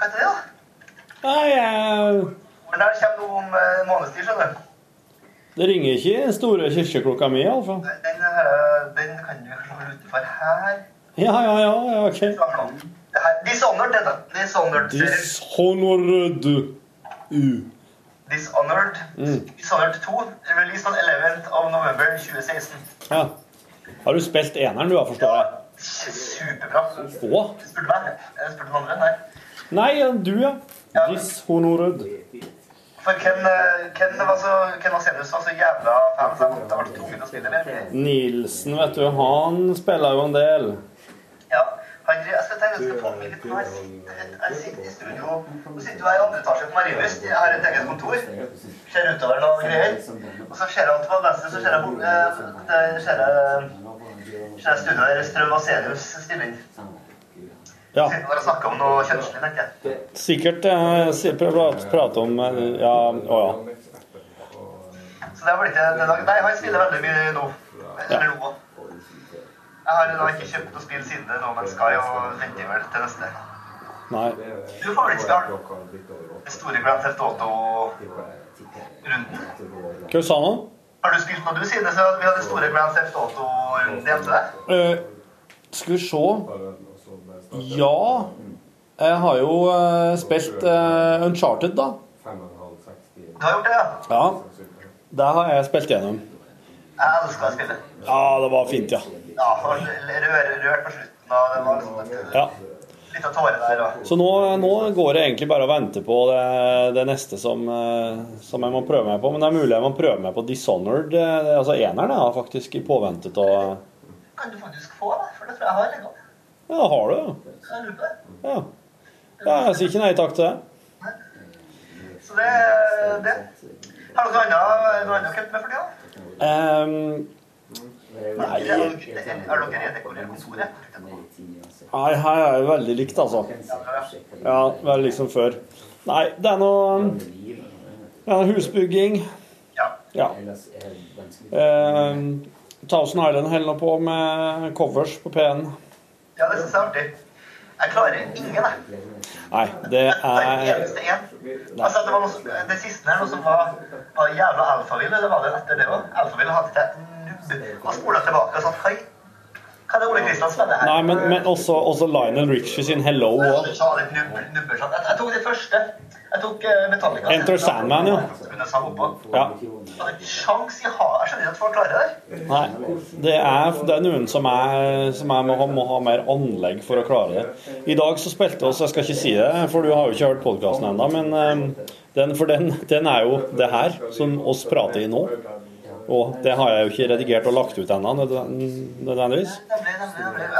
Hva heter det, da? Nei, jeg, Men der kommer noe om en måneds tid, skjønner du. Det ringer ikke store kirkeklokka mi, iallfall. Den, her, den kan du være utenfor her. Ja, ja, ja, ja, ok. Dishonored, dette. Dishonored. Dishonored. Dishonored. Mm. Dishonored 2, released on 11th of November 2016. Ja. Har du spilt eneren, du, har forstår jeg? Superbra. Å? Spurte meg. Jeg spurte den andre. Nei. Nei, du, ja. Dishonored. For hvem, hvem, Ken, var så, Ken Vasenius var så jævla fan, av jeg måtte ha tvunget til å spille mer. Nilsen, vet du, han spiller jo en del. Ja. Han, jeg skal tenke, jeg skal få meg litt. Jeg sitter, jeg sitter i studio. Nå sitter jeg i andre etasje på Marienlyst. Jeg har et eget kontor. Ser utover noen greier. Og så ser jeg på venstre, så ser jeg, eh, ser jeg, ser jeg studioet der Strøm Asenius stiller inn. Ja. Sitter der om noe kjønnslig, tenker jeg. Sikkert eh, si- prate prate om eh, Ja, å ja. Så det har blitt en dag. Nei, han spiller veldig mye nå. Eller nå. Jeg har da ikke kjøpt noe spill siden det No Man's Sky, og venter vel til neste. Nei. Du får vel ikke spille den store Grand Theft Auto-runden. Hva sa han? Har du spilt noe du siden så vi hadde store Grand Theft Auto-runden hjemme til deg? Eh, skal vi se Ja. Jeg har jo eh, spilt eh, Uncharted, da. Du har gjort det, ja? Ja. Det har jeg spilt gjennom. Jeg elska spillet. Ja, det var fint, ja. Ja, rør, rørt på slutten, og det var liksom et, ja. litt av tårer der. Og. Så nå, nå går det egentlig bare å vente på det, det neste som, eh, som jeg må prøve meg på. Men det er mulig jeg må prøve meg på Dishonored, altså eneren, jeg har faktisk i påvente av Kan du faktisk få det? For det tror jeg har liggende. Ja, det har du, ja. Det. ja. Jeg sier ikke nei takk til det. Så det, er det. Har dere annet, annet med for tida? Um, Nei er nei, her er det veldig likt, altså. Ja, veldig likt som før. Nei, det er noe ja, husbygging. Ja. Eh, Thousand Island holder nå på med covers på P-en. Ja, det syns jeg er artig. Jeg klarer ingen, jeg. Nei, det er eneste én. Altså, det, var noe, det siste her, noe som var, var jævla alfavill, eller var det etter det òg? Alfavill hadde til nubb. Og spola tilbake og sånn Hei, hva er det Ole Kristian spiller her? Nei, men, men også, også Lionel Richie sin 'Hello' Jeg òg. jeg, jeg tok det første. Jeg tok eh, Metallica. Enter Sandman, oppå. Ja. Jeg sjans i ha Jeg skjønner ikke at folk klarer det. Nei. Det er, det er noen som, er, som er, må, ha, må ha mer anlegg for å klare det. I dag så spilte oss Jeg skal ikke si det, for du har jo ikke hørt podkasten ennå, men eh, den, for den, den er jo det her som oss prater i nå. Og det har jeg jo ikke redigert og lagt ut ennå, nødven- nødvendigvis. Ja,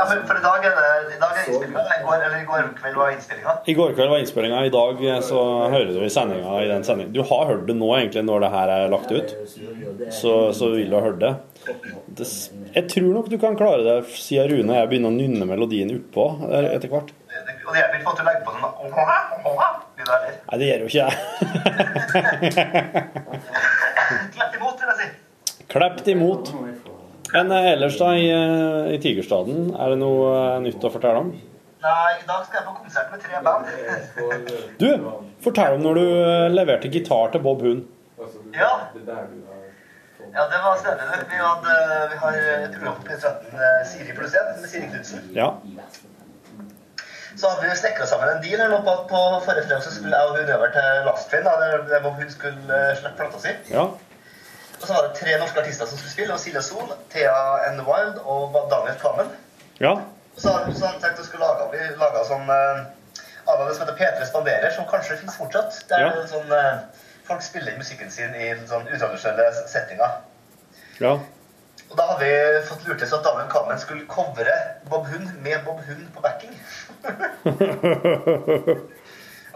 men for i dag er det i dag er innspillinga. I går, eller i går kveld var innspillinga. I går kveld var innspillinga. I dag eh, så hører du i sendinga i den sendingen. Du har hørt det nå, egentlig, når det her er lagt ut. Så, så vil du ha hørt det. det. Jeg tror nok du kan klare det, sier Rune jeg begynner å nynne melodien oppå eh, etter hvert. Og det hjelper ikke at du legger på sånn. Nei, det gjør jo ikke jeg. *laughs* Tvert imot, vil jeg si. Klept imot. Men eh, ellers, da, i, eh, i Tigerstaden, er det noe eh, nytt å fortelle om? Nei, i dag skal jeg på konsert med tre band. *laughs* Du, fortell om når du leverte gitar til Bob Hund. Ja. Ja, det var spennende. Vi, hadde, vi har et program på P13, eh, Siri pluss 1, med Siri Knudsen. Ja. Så hadde vi snekra sammen en deal på på forrige fredag så skulle jeg og hun over til Lastfinn, der Bob Hund skulle slippe plata si. ja. Og så var det tre norske artister som skulle spille. Og Silje Sol, Thea N. Wild og Daniel Kvammen. Ja. Og så har har han tenkt å skulle lage, vi laga sånn uh, det som heter P3 Spanderer, som kanskje finnes fortsatt. Der Ja. er det sånn, eh, folk spiller musikken sin i sånn utradisjonelle settinger. Ja. Og da hadde vi fått lurt til at Daniel Kvammen skulle covre Bob Hund med Bob Hund på backing. *laughs*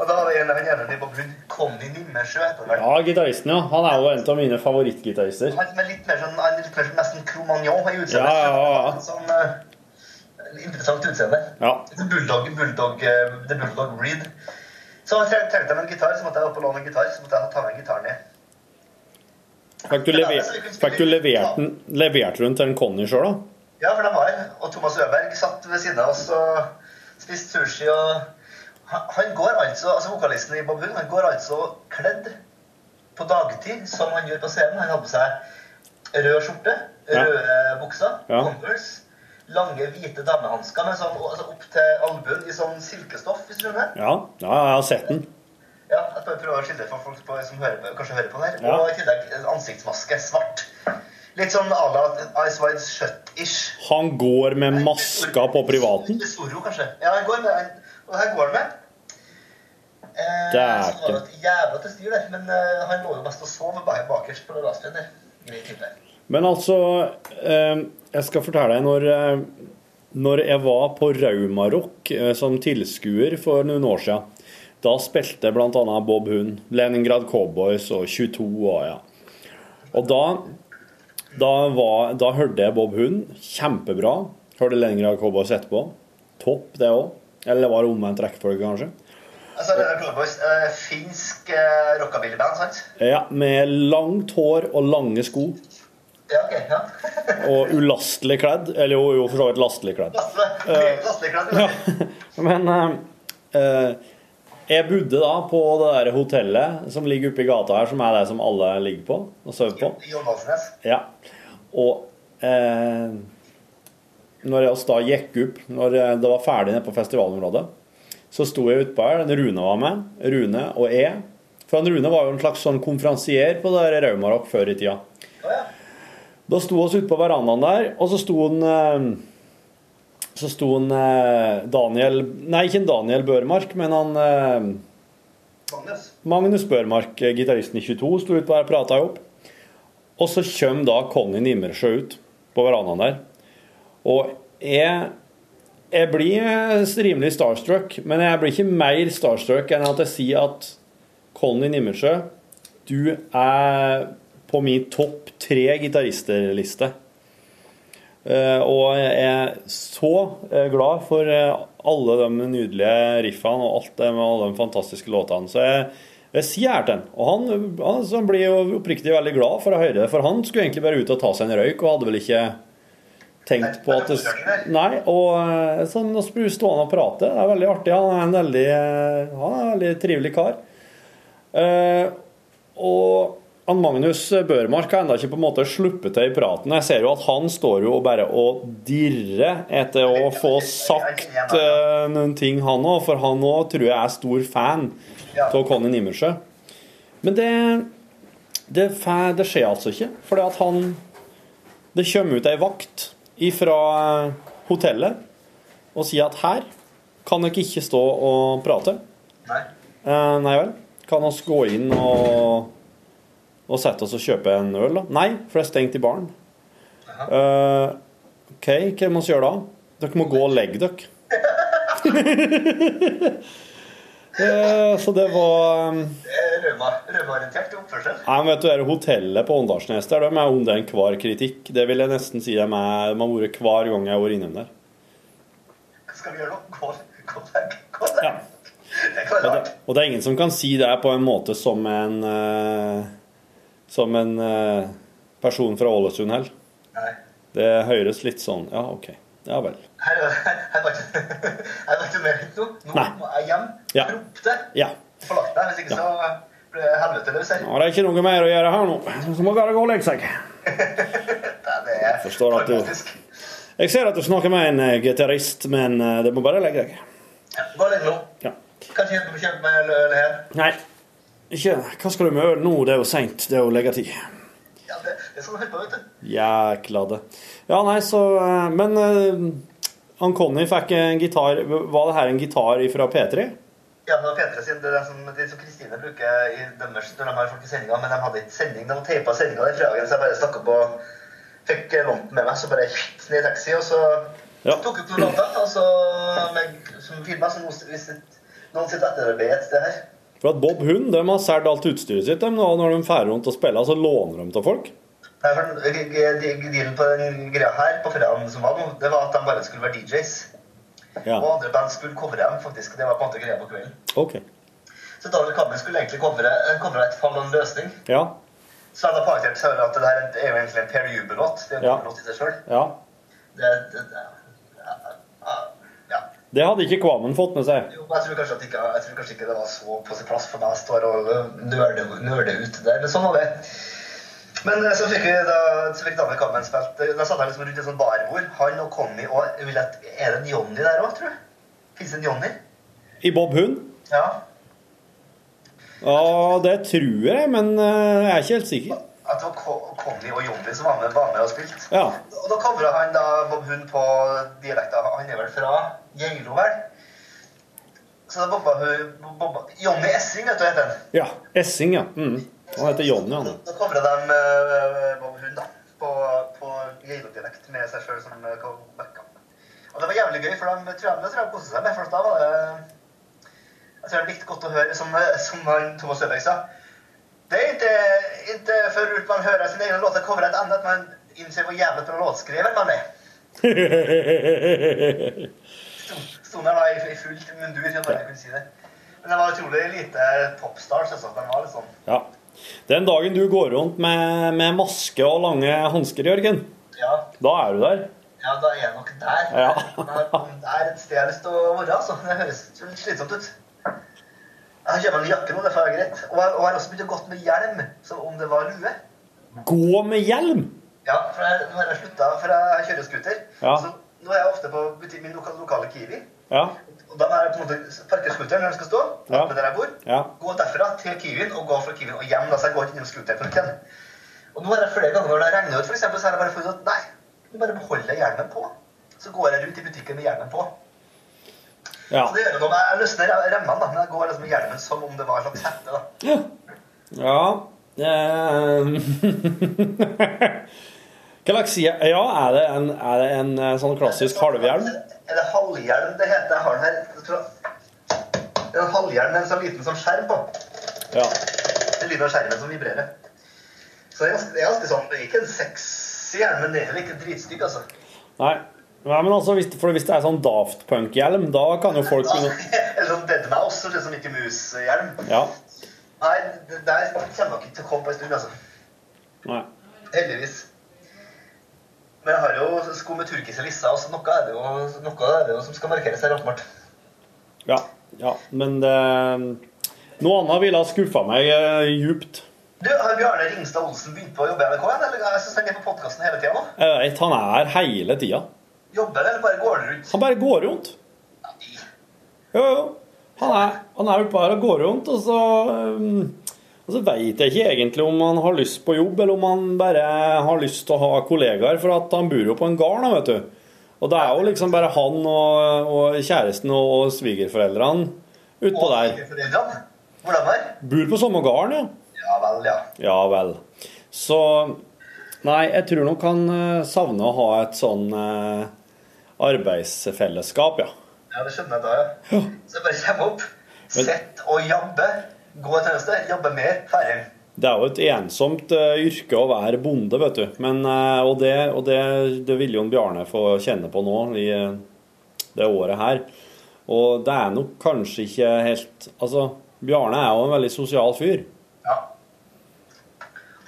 og da var en venninnene i Bob Hund, Conny Nimmersjø. heter han ja, gitaristen, ja. Han er jo en av mine favorittgitarister. Han er litt mer sånn, han er litt mer sånn nesten Cromagnon i utseendet. Ja, ja, ja. Sånn uh, interessant utseende. Ja. The Bulldog, Bulldog, uh, The Bulldog Reed. Så trengte jeg en gitar, så måtte jeg opp og låne en gitar. Så måtte jeg ta med gitaren ned. Fikk du, lever, fikk du levert den levert den til en Conny sjøl, da? Ja, for de var her. Og Thomas Øberg satt ved siden av oss og spiste sushi. og han, går altså, altså Vokalisten i Bob Hund han går altså kledd på dagtid som han gjør på scenen. Han hadde på seg rød skjorte, Ja. røde bukser, Ja. Converse, lange hvite damehansker med sånn, altså opp til albuen i sånn silkestoff. hvis du skjønner. Ja, ja jeg har sett den. Ja, jeg bare prøver å skildre for folk på, som hører kanskje hører på den her. Ja. Og i tillegg en ansiktsmaske, svart. Litt sånn à la Ice Wide Shut-ish. Han går med maska på privaten. Zorro, kanskje. Ja, han går med Og her går han med. Eh, Dæken. så var et jævla til styr der, men eh, han lå jo mest og sov bare bakerst på lastbilen der. Type. Men altså, eh, jeg skal fortelle deg når, eh, når jeg var på Raumarock eh, som tilskuer for noen år siden, da spilte bl.a. Bob Hund, Leningrad Cowboys og 22 og ja. Og da, da, var, da hørte jeg Bob Hund kjempebra. Hørte Leningrad Cowboys etterpå. Topp, det òg. Eller var det omvendt rekkefølge, kanskje? Altså, er Cowboys, eh, finsk uh, rockabillyband, sant? Ja, med langt hår og lange sko. Ja, ok. ja. *laughs* Og ulastelig kledd. Eller jo, jo for så vidt lastelig kledd. Lastelig lastelig kledd. Ja. *laughs* Men eh, eh, jeg bodde da på det der hotellet som ligger oppe i gata her, som er det som alle ligger på og sover på. I. Ja. Og eh, når jeg da gikk opp, når det var ferdig nede på festivalområdet, så sto jeg utpå her. Rune var med. Rune og jeg. For han Rune var jo en slags sånn konferansier på det Raumarock før i tida. Da sto vi ute på verandaen der, og så sto han eh, Så sto han eh, Daniel Nei, ikke Daniel Børmark, men han eh, Magnus. Magnus Børmark, gitaristen i 22, sto ute her og prata opp. Og så kommer da Conny Nimmersjø ut på verandaen der. Og jeg, jeg blir eh, rimelig starstruck, men jeg blir ikke mer starstruck enn at jeg sier at Colin Nimmersjø, du er på min topp tre gitaristerliste. Eh, og jeg er så eh, glad for alle de nydelige riffene og alt det med alle de fantastiske låtene. Så jeg, jeg sier her til han. Og han, han han blir jo oppriktig veldig glad for å høre det, for han skulle egentlig bare ut og ta seg en røyk, og hadde vel ikke tenkt på at det Nei, og sånn, så blir vi stående og prate, det er veldig artig. Han er en veldig, eh, han er en veldig trivelig kar. Eh, og han Magnus Børmark har ennå ikke på en måte sluppet til i praten. Jeg ser jo at han står jo bare og dirrer etter å få sagt eh, noen ting, han òg. For han òg tror jeg er stor fan av Conny Nimmersjø. Men det, det, det skjer altså ikke. For at han Det kommer ut ei vakt fra hotellet og sier at her kan dere ikke stå og prate. Nei. Eh, nei vel. Kan oss gå inn og, og sette oss og kjøpe en øl, da? Nei, for det er stengt i baren. Eh, OK, hva må vi gjøre da? Dere må gå og legge dere. *laughs* Eh, så det var um, Eh, Røma- oppførsel. Nei, men vet du, det hotellet på Åndalsnes der, de er under enhver kritikk. Det vil jeg nesten si de er, de har vært hver gang jeg har vært innom der. Hva skal vi gjøre nå? Gå, gå vekk. Gå vekk. Ja. Det Og det, og det er ingen som kan si det på en måte som en uh, Som en uh, person fra Ålesund heller. Det høres litt sånn Ja, OK. Ja vel. Her, her var ikke her var ikke mer enn nå. Nå må jeg hjem. Ja. Ropte. det. Ja. Forlagt deg. Hvis ikke så blir det helvete løs her. ja. Det er ikke noe mer å gjøre her nå. Så må bare gå og legge seg. *laughs* Det er du fantastisk. Jeg ser at du snakker med en eh, gitarist, men eh, det må bare legge deg. Og legg nå. Ja. Kanskje kjøpe, kjøpe med øl her. Nei. Ikke Hva skal du med øl nå? Det er jo seint. Det er jo leggetid. Ja, det, Det er sånn det holder på, vet du. Jækla det. Ja, nei, så eh, Men eh, han Conny fikk en gitar Var det her en gitar fra P3? Ja, det var Petre sin, det er det som, Kristine bruker i deres når de har folk i sendinga, men de hadde ikke sending. De teipa sendinga den fredagen, så jeg bare stakk opp og fikk lånt den med meg. Så bare hytt ned i taxi, og så Ja. tok opp noen låter og så med, som filma. som hvis noen sitter etter sted her. For at Bob Hund de har solgt alt utstyret sitt. De, nå, når de drar rundt og spiller, så låner de til folk. Nei, for Dealen på den greia her på fredagen som var nå, det var at de bare skulle være DJs. Ja, Og andre band skulle covre dem, faktisk. Det var på en måte greia på kvelden. ok. Så Daniel Kammen skulle egentlig covre, covre et fall og en løsning. Ja, Så hadde jeg poengtert selv at det her er jo egentlig en Per Jubel-låt. Det er en Ja. låt i seg sjøl. ja. Det, det, det, ja. Det hadde ikke Kvammen fått med seg. Jo, jeg tror, kanskje at ikke, jeg tror kanskje ikke det var så på sin plass for meg å stå og nerde ut der. Men sånn var det. Men eh, så fikk vi da, så fikk Daniel Kammen spilt eh, Da satt jeg liksom rundt et sånt barbord. Han og Conny og Er det en Johnny der òg, tror du? Fins det en Johnny? I Bob Hund? Ja. Ja, det tror jeg, men eh, jeg er ikke helt sikker. At det var Conny og Johnny som var med, var med og spilte. Ja. Og da covra han da Bob Hund på dialekta. Han er vel fra Geilo, vel? Så da bobba hun. Johnny Essing, vet du, heter han. ja. Essing, ja. Mm. Han heter Jonny, han. Da det de uh, Bob Hund da, på, på Geilo-dialekt med seg sjøl som backup. Og det var jævlig gøy, for de tror jeg, de koste seg med. For da var det Jeg tror det likte godt å høre, som, som han Thomas Søberg sa. Det er ikke, ikke før man hører sine egne låter covre et annet, man innser hvor jævlig bra låtskriver man er. *laughs* Sto der da i, i fullt mundur, jeg bare kunne si det. Men det var utrolig lite popstars. Altså. De var litt sånn Ja. Den dagen du går rundt med, med maske og lange hansker, Jørgen, Ja, da er du der. ja da er jeg nok der. Ja. *laughs* Det er et sted jeg har lyst til å være. altså. Det høres litt slitsomt ut. Jeg har kjøpt meg en jakke nå, det får være greit. Og jeg og jeg har også begynt å gå med hjelm, som om det var lue. Gå med hjelm! Ja, for jeg, nå har jeg slutta, for jeg kjører scooter. Ja. Så nå er jeg ofte på min lokale, lokale Kiwi. Ja. Og da må jeg på en måte parkere scooteren når den skal stå, Ja. der jeg bor. Ja. Gå derfra til Kiwien og gå fra Kiwien og hjem. Da, så jeg går ikke innom å. Og nå har jeg flere ganger når det regner ut, for eksempel, så har jeg bare funnet at nei, du bare beholder hjelmen på. Så går jeg rundt i butikken med hjelmen på. Ja. Så det gjør noe med, Jeg løsner remmene, da, men jeg går liksom med hjelmen som om det var en slags hette. da. Ja ja. *laughs* Hva slags Ja, er det en, er det en eh, sånn klassisk halvhjelm? Er det halvhjelm det heter? Jeg har den her. Jeg tror, det er en halvhjelm med en sånn liten sånn skjerm på. Ja. Den lyden av skjermen som vibrerer. Så det er ganske, det sånn, det er ikke en sexy hjelm, men det er heller ikke dritstygg, altså. Nei. Nei, men altså, hvis, for hvis det er sånn Daft Punk-hjelm, da kan jo folk *laughs* eller sånn Dead Mouse, så ser som Mickey Mouse-hjelm. Ja. Nei, det der kommer nok ikke til å komme på en stund, altså. Nei. Heldigvis. Men jeg har jo sko med turkise lisser, så noe er det jo, er det jo som skal markeres her, åpenbart. Ja. ja. Men det Noe annet ville ha skuffa meg eh, djupt. Du, Har Bjarne Ringstad Olsen begynt på å jobbe i NRK? igjen, Eller jeg synes han er på podkasten hele tida nå? Jeg vet, han er her hele tida. Jobber eller bare går rundt? Han bare går rundt. Jo, jo. Han er, han er oppe her og går rundt, og så um, Og så veit jeg ikke egentlig om han har lyst på jobb, eller om han bare har lyst til å ha kollegaer, for at han bor jo på en gard, vet du. Og det er jo liksom bare han og, og kjæresten og svigerforeldrene utpå Og der. foreldrene? Hvordan var Bor på samme gården, ja. Ja vel, ja. Ja vel. Så Nei, jeg tror nok han eh, savner å ha et sånn eh, arbeidsfellesskap, ja. Ja, det skjønner jeg da, ja. Så jeg bare kommer opp, sett og jobbe. Et annet jobbe mer, ferdig. Det er jo et ensomt eh, yrke å være bonde, vet du. Men, eh, og det, og det, det vil jo en Bjarne få kjenne på nå i eh, det året her. Og det er nok kanskje ikke helt Altså, Bjarne er jo en veldig sosial fyr. Ja.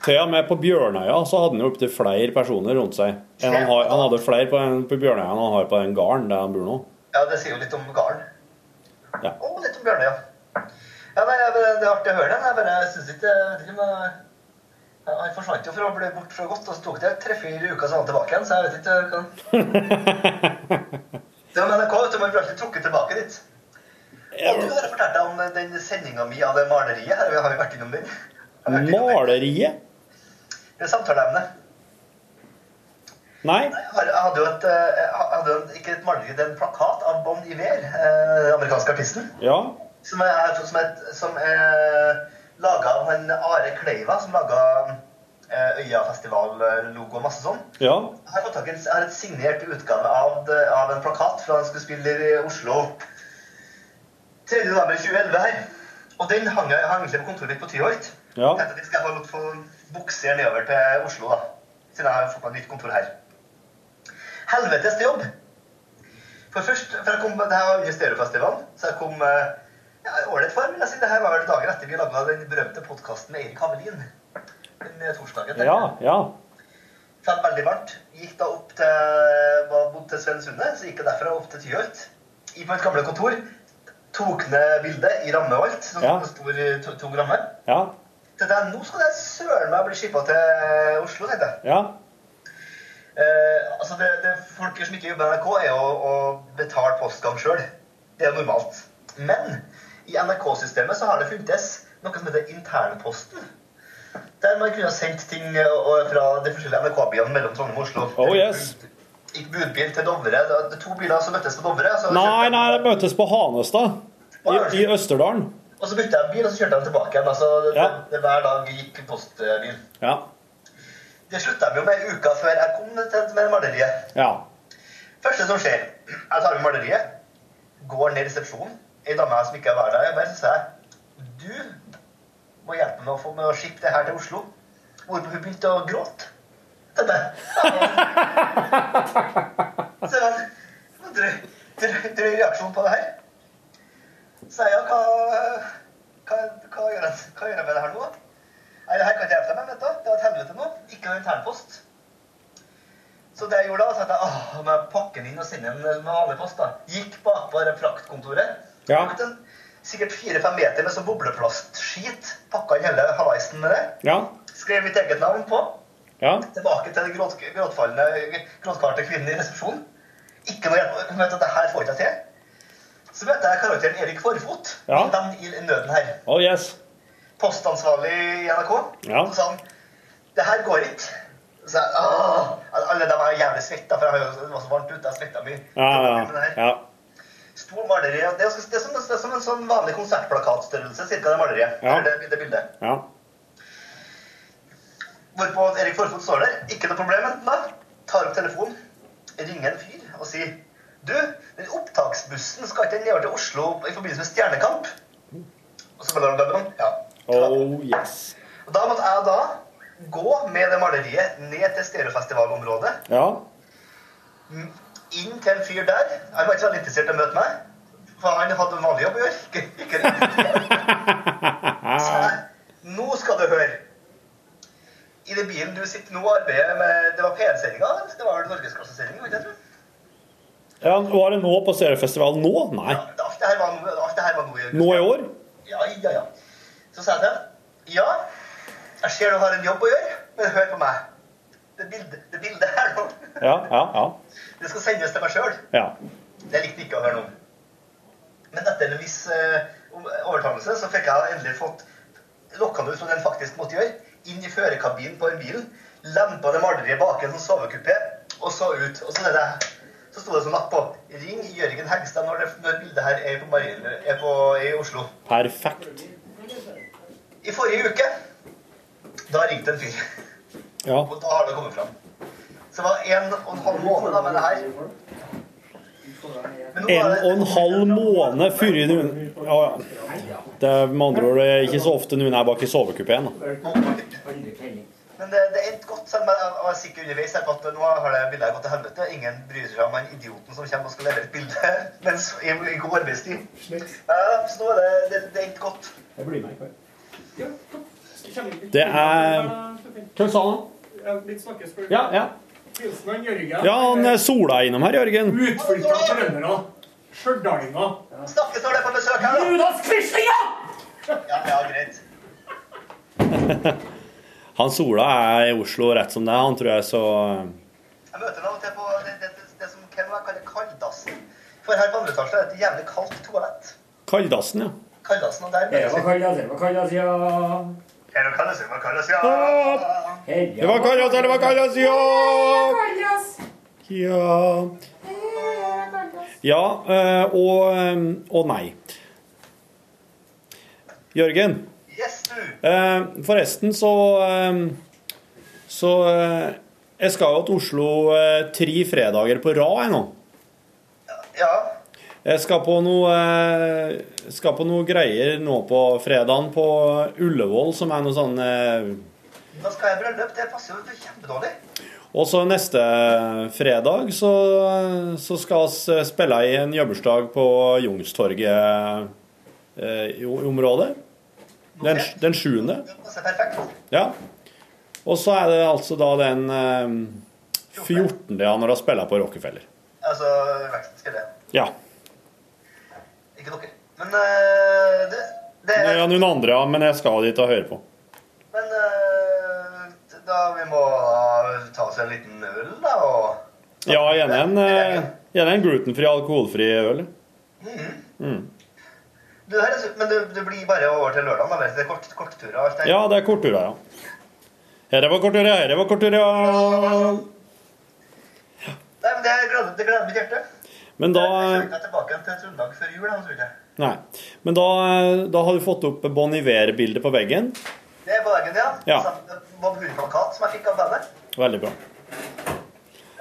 Til og med på Bjørnøya så hadde han jo opptil flere personer rundt seg. Han, har, han hadde flere på, en- på Bjørnøya enn han har på den gården der han bor nå. ja, det sier jo litt om gården. Ja. Og litt om Bjørne, ja. Nei, jeg- Det er artig å høre den. Jeg bare synes ikke. Han forsvant jo fra å bli bort fra godt, og så tok det tre-fire uker så var han tilbake igjen, så jeg vet ikke hva *laughs* Det var NRK, vet du, man blir alltid trukket tilbake dit. Og du har fortalt deg om den sendinga mi av det maleriet. Her har vi vært innom den. Maleriet? Det er samtaleemnet. Nei? Jeg hadde jo et, eh, hadde en- ikke et maleri, det er en plakat av Bon Iver, eh, den amerikanske artisten, Ja. Som er, som er, som er laga av han Are Kleiva, som laga eh, Øyafestival-logo og masse sånn. Ja. Jeg har fått tak i en, jeg et signert utgave av, av en plakat fra han skulle spille i Oslo 3. november 2011 her. Og den hang jeg hang egentlig på kontoret mitt på Tyholt. Ja. Tenkte at jeg skal bare få- buksere nedover til Oslo, da. Siden jeg har fått meg nytt kontor her. Helvetes jobb. For først, for jeg kom, det her var under Stereofestivalen, så jeg kom eh, ålreit form. jeg si. Det her var vel dagen etter vi laga den berømte podkasten med Eirik Havelin. Den eh, torsdagen. Ja. Ja. Fant veldig varmt. Gikk da opp til, var bodd til Svensundet, så gikk jeg derfra opp til Tyholt. I på et gamle kontor. Tok ned bildet i ramme og alt. Sånn Ja. stor to, tung ramme. Ja. Tenkte jeg, nå skal jeg søren meg bli skippa til Oslo, tenkte jeg. Ja. Eh, altså det, det Folk som ikke jobber i NRK, er jo å betale postgang sjøl. Det er normalt. Men i NRK-systemet så har det funtes noe som heter internposten. Der man kunne ha sendt ting eh, fra de forskjellige NRK-byene mellom Trondheim og Oslo. Oh yes. Gikk budbil til Dovre. Det to biler som møttes på Dovre. Så Nei, nei, det møtes på Hanestad. I, i Østerdalen. Og så bytta jeg bil, og så kjørte jeg tilbake igjen. Altså, Ja. hver dag gikk postbil. Ja. Det slutta de jo med uka før jeg kom til med maleriet. Ja. Første som skjer, jeg tar med maleriet, går ned i resepsjonen. Ei dame som ikke var der, bare så sa jeg Du må hjelpe meg å få med å shippe det her til Oslo. Hvorpå hun begynte å gråte. Så jeg var drøy, drøy, drøy reaksjon på det her. Så jeg ja, hva, hva, hva, gjør jeg, jeg med det her nå? Nei, det her kan ikke hjelpe deg med, vet du. Det var et helvete nå. Ikke internpost. Så det jeg gjorde da, så at jeg åh, jeg pakke den inn og sende den med vanlig post. da. Gikk bak på det fraktkontoret. Ja. Den sikkert fire-fem meter med sånn bobleplastskit. Pakka inn hele halaisen med det. Ja. Skrev mitt eget navn på. Ja. Tilbake til den gråt, gråtfallende, gråtkarte kvinnen i resepsjonen. Ikke noe hjelp. Hun vet at det her får jeg ikke til. Så møtte jeg karakteren Erik Forfot. Ja. Venn i nøden her. Oh yes. Postansvarlig i NRK. Ja. Så sa han det her går ikke. Så jeg, Åh! Alle de var jævlig svetta, for det var så varmt ute. Jeg svetta mye. Ja, ja. ja. Stor maleri. Det er, det, er som, det er som en sånn vanlig konsertplakatstørrelse, cirka det maleriet. Ja. Det, det bildet. ja. Hvorpå Erik Forfot står der. Ikke noe problem, enten da. Tar opp telefonen, ringer en fyr og sier Du, den opptaksbussen skal ikke nedover til Oslo i forbindelse med Stjernekamp? Og så bare blablabla. Ja. Oh yes. Og da måtte jeg da gå med det maleriet ned til stereofestivalområdet. Ja. Inn til en fyr der. Han var ikke veldig interessert i å møte meg. For han hadde en vanlig jobb å gjøre. *laughs* Ikke, Så jeg, Nå skal du høre. I den bilen du sitter nå og arbeider med Det var PN-sendinga? Det var Norgesklassesendinga? ja. Var det nå på seriefestivalen nå? Nei. Ja, alt det her var det her var nå i Nå i år? Ja, ja, ja. Så sa jeg til Ja, jeg ser du har en jobb å gjøre, men hør på meg. Det bildet, det bildet her nå, Ja, ja, ja. Det skal sendes til meg sjøl. ja. Det likte ikke å høre noe. Men etter en viss eh, overtalelse så fikk jeg endelig fått lokka det ut som den faktisk måtte gjøre. Inn i førerkabinen på en bil, lempa det maleriet bak en sånn sovekupé og så ut. Og så, er det, så sto det som napp på Ring Jørgen Hegstad når, det, når bildet her er på, Marien, er på i Oslo. Perfekt. I forrige uke da ringte en fyr. Ja. Og da har det kommet fram. Så det var en og en halv måned da med det her. En og en halv måned før noen Ja, ja. Det er med andre ord det er ikke så ofte noen er bak i sovekupeen. Men det, det endte godt, selv om jeg jeg var sikker underveis her på at nå har det bildet gått til helvete. Ingen bryr seg om den idioten som kommer og skal levere et bilde *laughs* mens i, i god arbeidstid. Ja, så nå er det, det, det endte godt. Jeg blir med i kveld. Det er Hva sa han? Litt snakkespørsmål. Ja, ja. Hilsen han Jørgen. Ja, han er sola innom her, Jørgen. Utflytta trøndere. Stjørdalinger. Snakkes når det er på besøk her, da. Judas Quislinger! Ja, ja, greit. *laughs* Han Sola er i Oslo rett som det er, han tror jeg, så Jeg møter ham av og til på det, det, det, det som jeg kaller kalddassen. For her på andre etasje er det et jævlig kaldt toalett. Kalddassen, ja. Kalddassen, og der Det var kallas, det var kallas, ja. Det var Kallas, det var Kallas, ja! Ja Ja, eh, og, eh, og nei. Jørgen. Yes, du. Eh, forresten så Så jeg skal jo til Oslo tre fredager på rad jeg nå. Ja. Jeg skal på noe eh, skal på noe greier nå på fredagen på Ullevål, som er noe sånn Da Nå skal jeg i bryllup. Det passer jo kjempedårlig. Og så neste fredag så, så skal vi spille i en jobbursdag på Jungstorget eh, i området. Den, den sjuende. Det. Ja. Og så er det altså da den eh, 14. januar når spille på Rockefeller. Altså vekstskrevet. Ja. Ikke dere. Men uh, det, det ja. Noen andre, ja, men jeg skal dit og høre på. Men uh, da vi må ta oss en liten øl, da, og Ja, gjerne en, uh, gjerne en glutenfri, alkoholfri øl. Mm. du, her, er- Men du, du, blir bare over til lørdag, eller? Det er kort, kortturer alt? Ja, det er kortturer, ja. Her var kortturer, her var kortturer. ja. Nei, men det gleder mitt hjerte. Men da Jeg skal tilbake til Trøndelag før jul, tror jeg. Nei. Men da, da har du fått opp Bon Iver-bildet på veggen. Det er på veggen, ja. Ja. Bob Huri-plakat som jeg fikk av bandet. Veldig bra.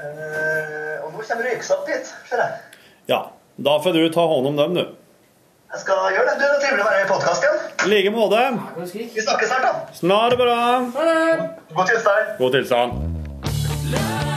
Uh, og nå kommer røyksopp dit, ser jeg. Ja. Da får du ta hånd om dem, du. Jeg skal gjøre det. Du, det er trivelig å være i podkast igjen. I like måte. Vi snakkes snart, da. Snart bra. God tilstand. God tilstand.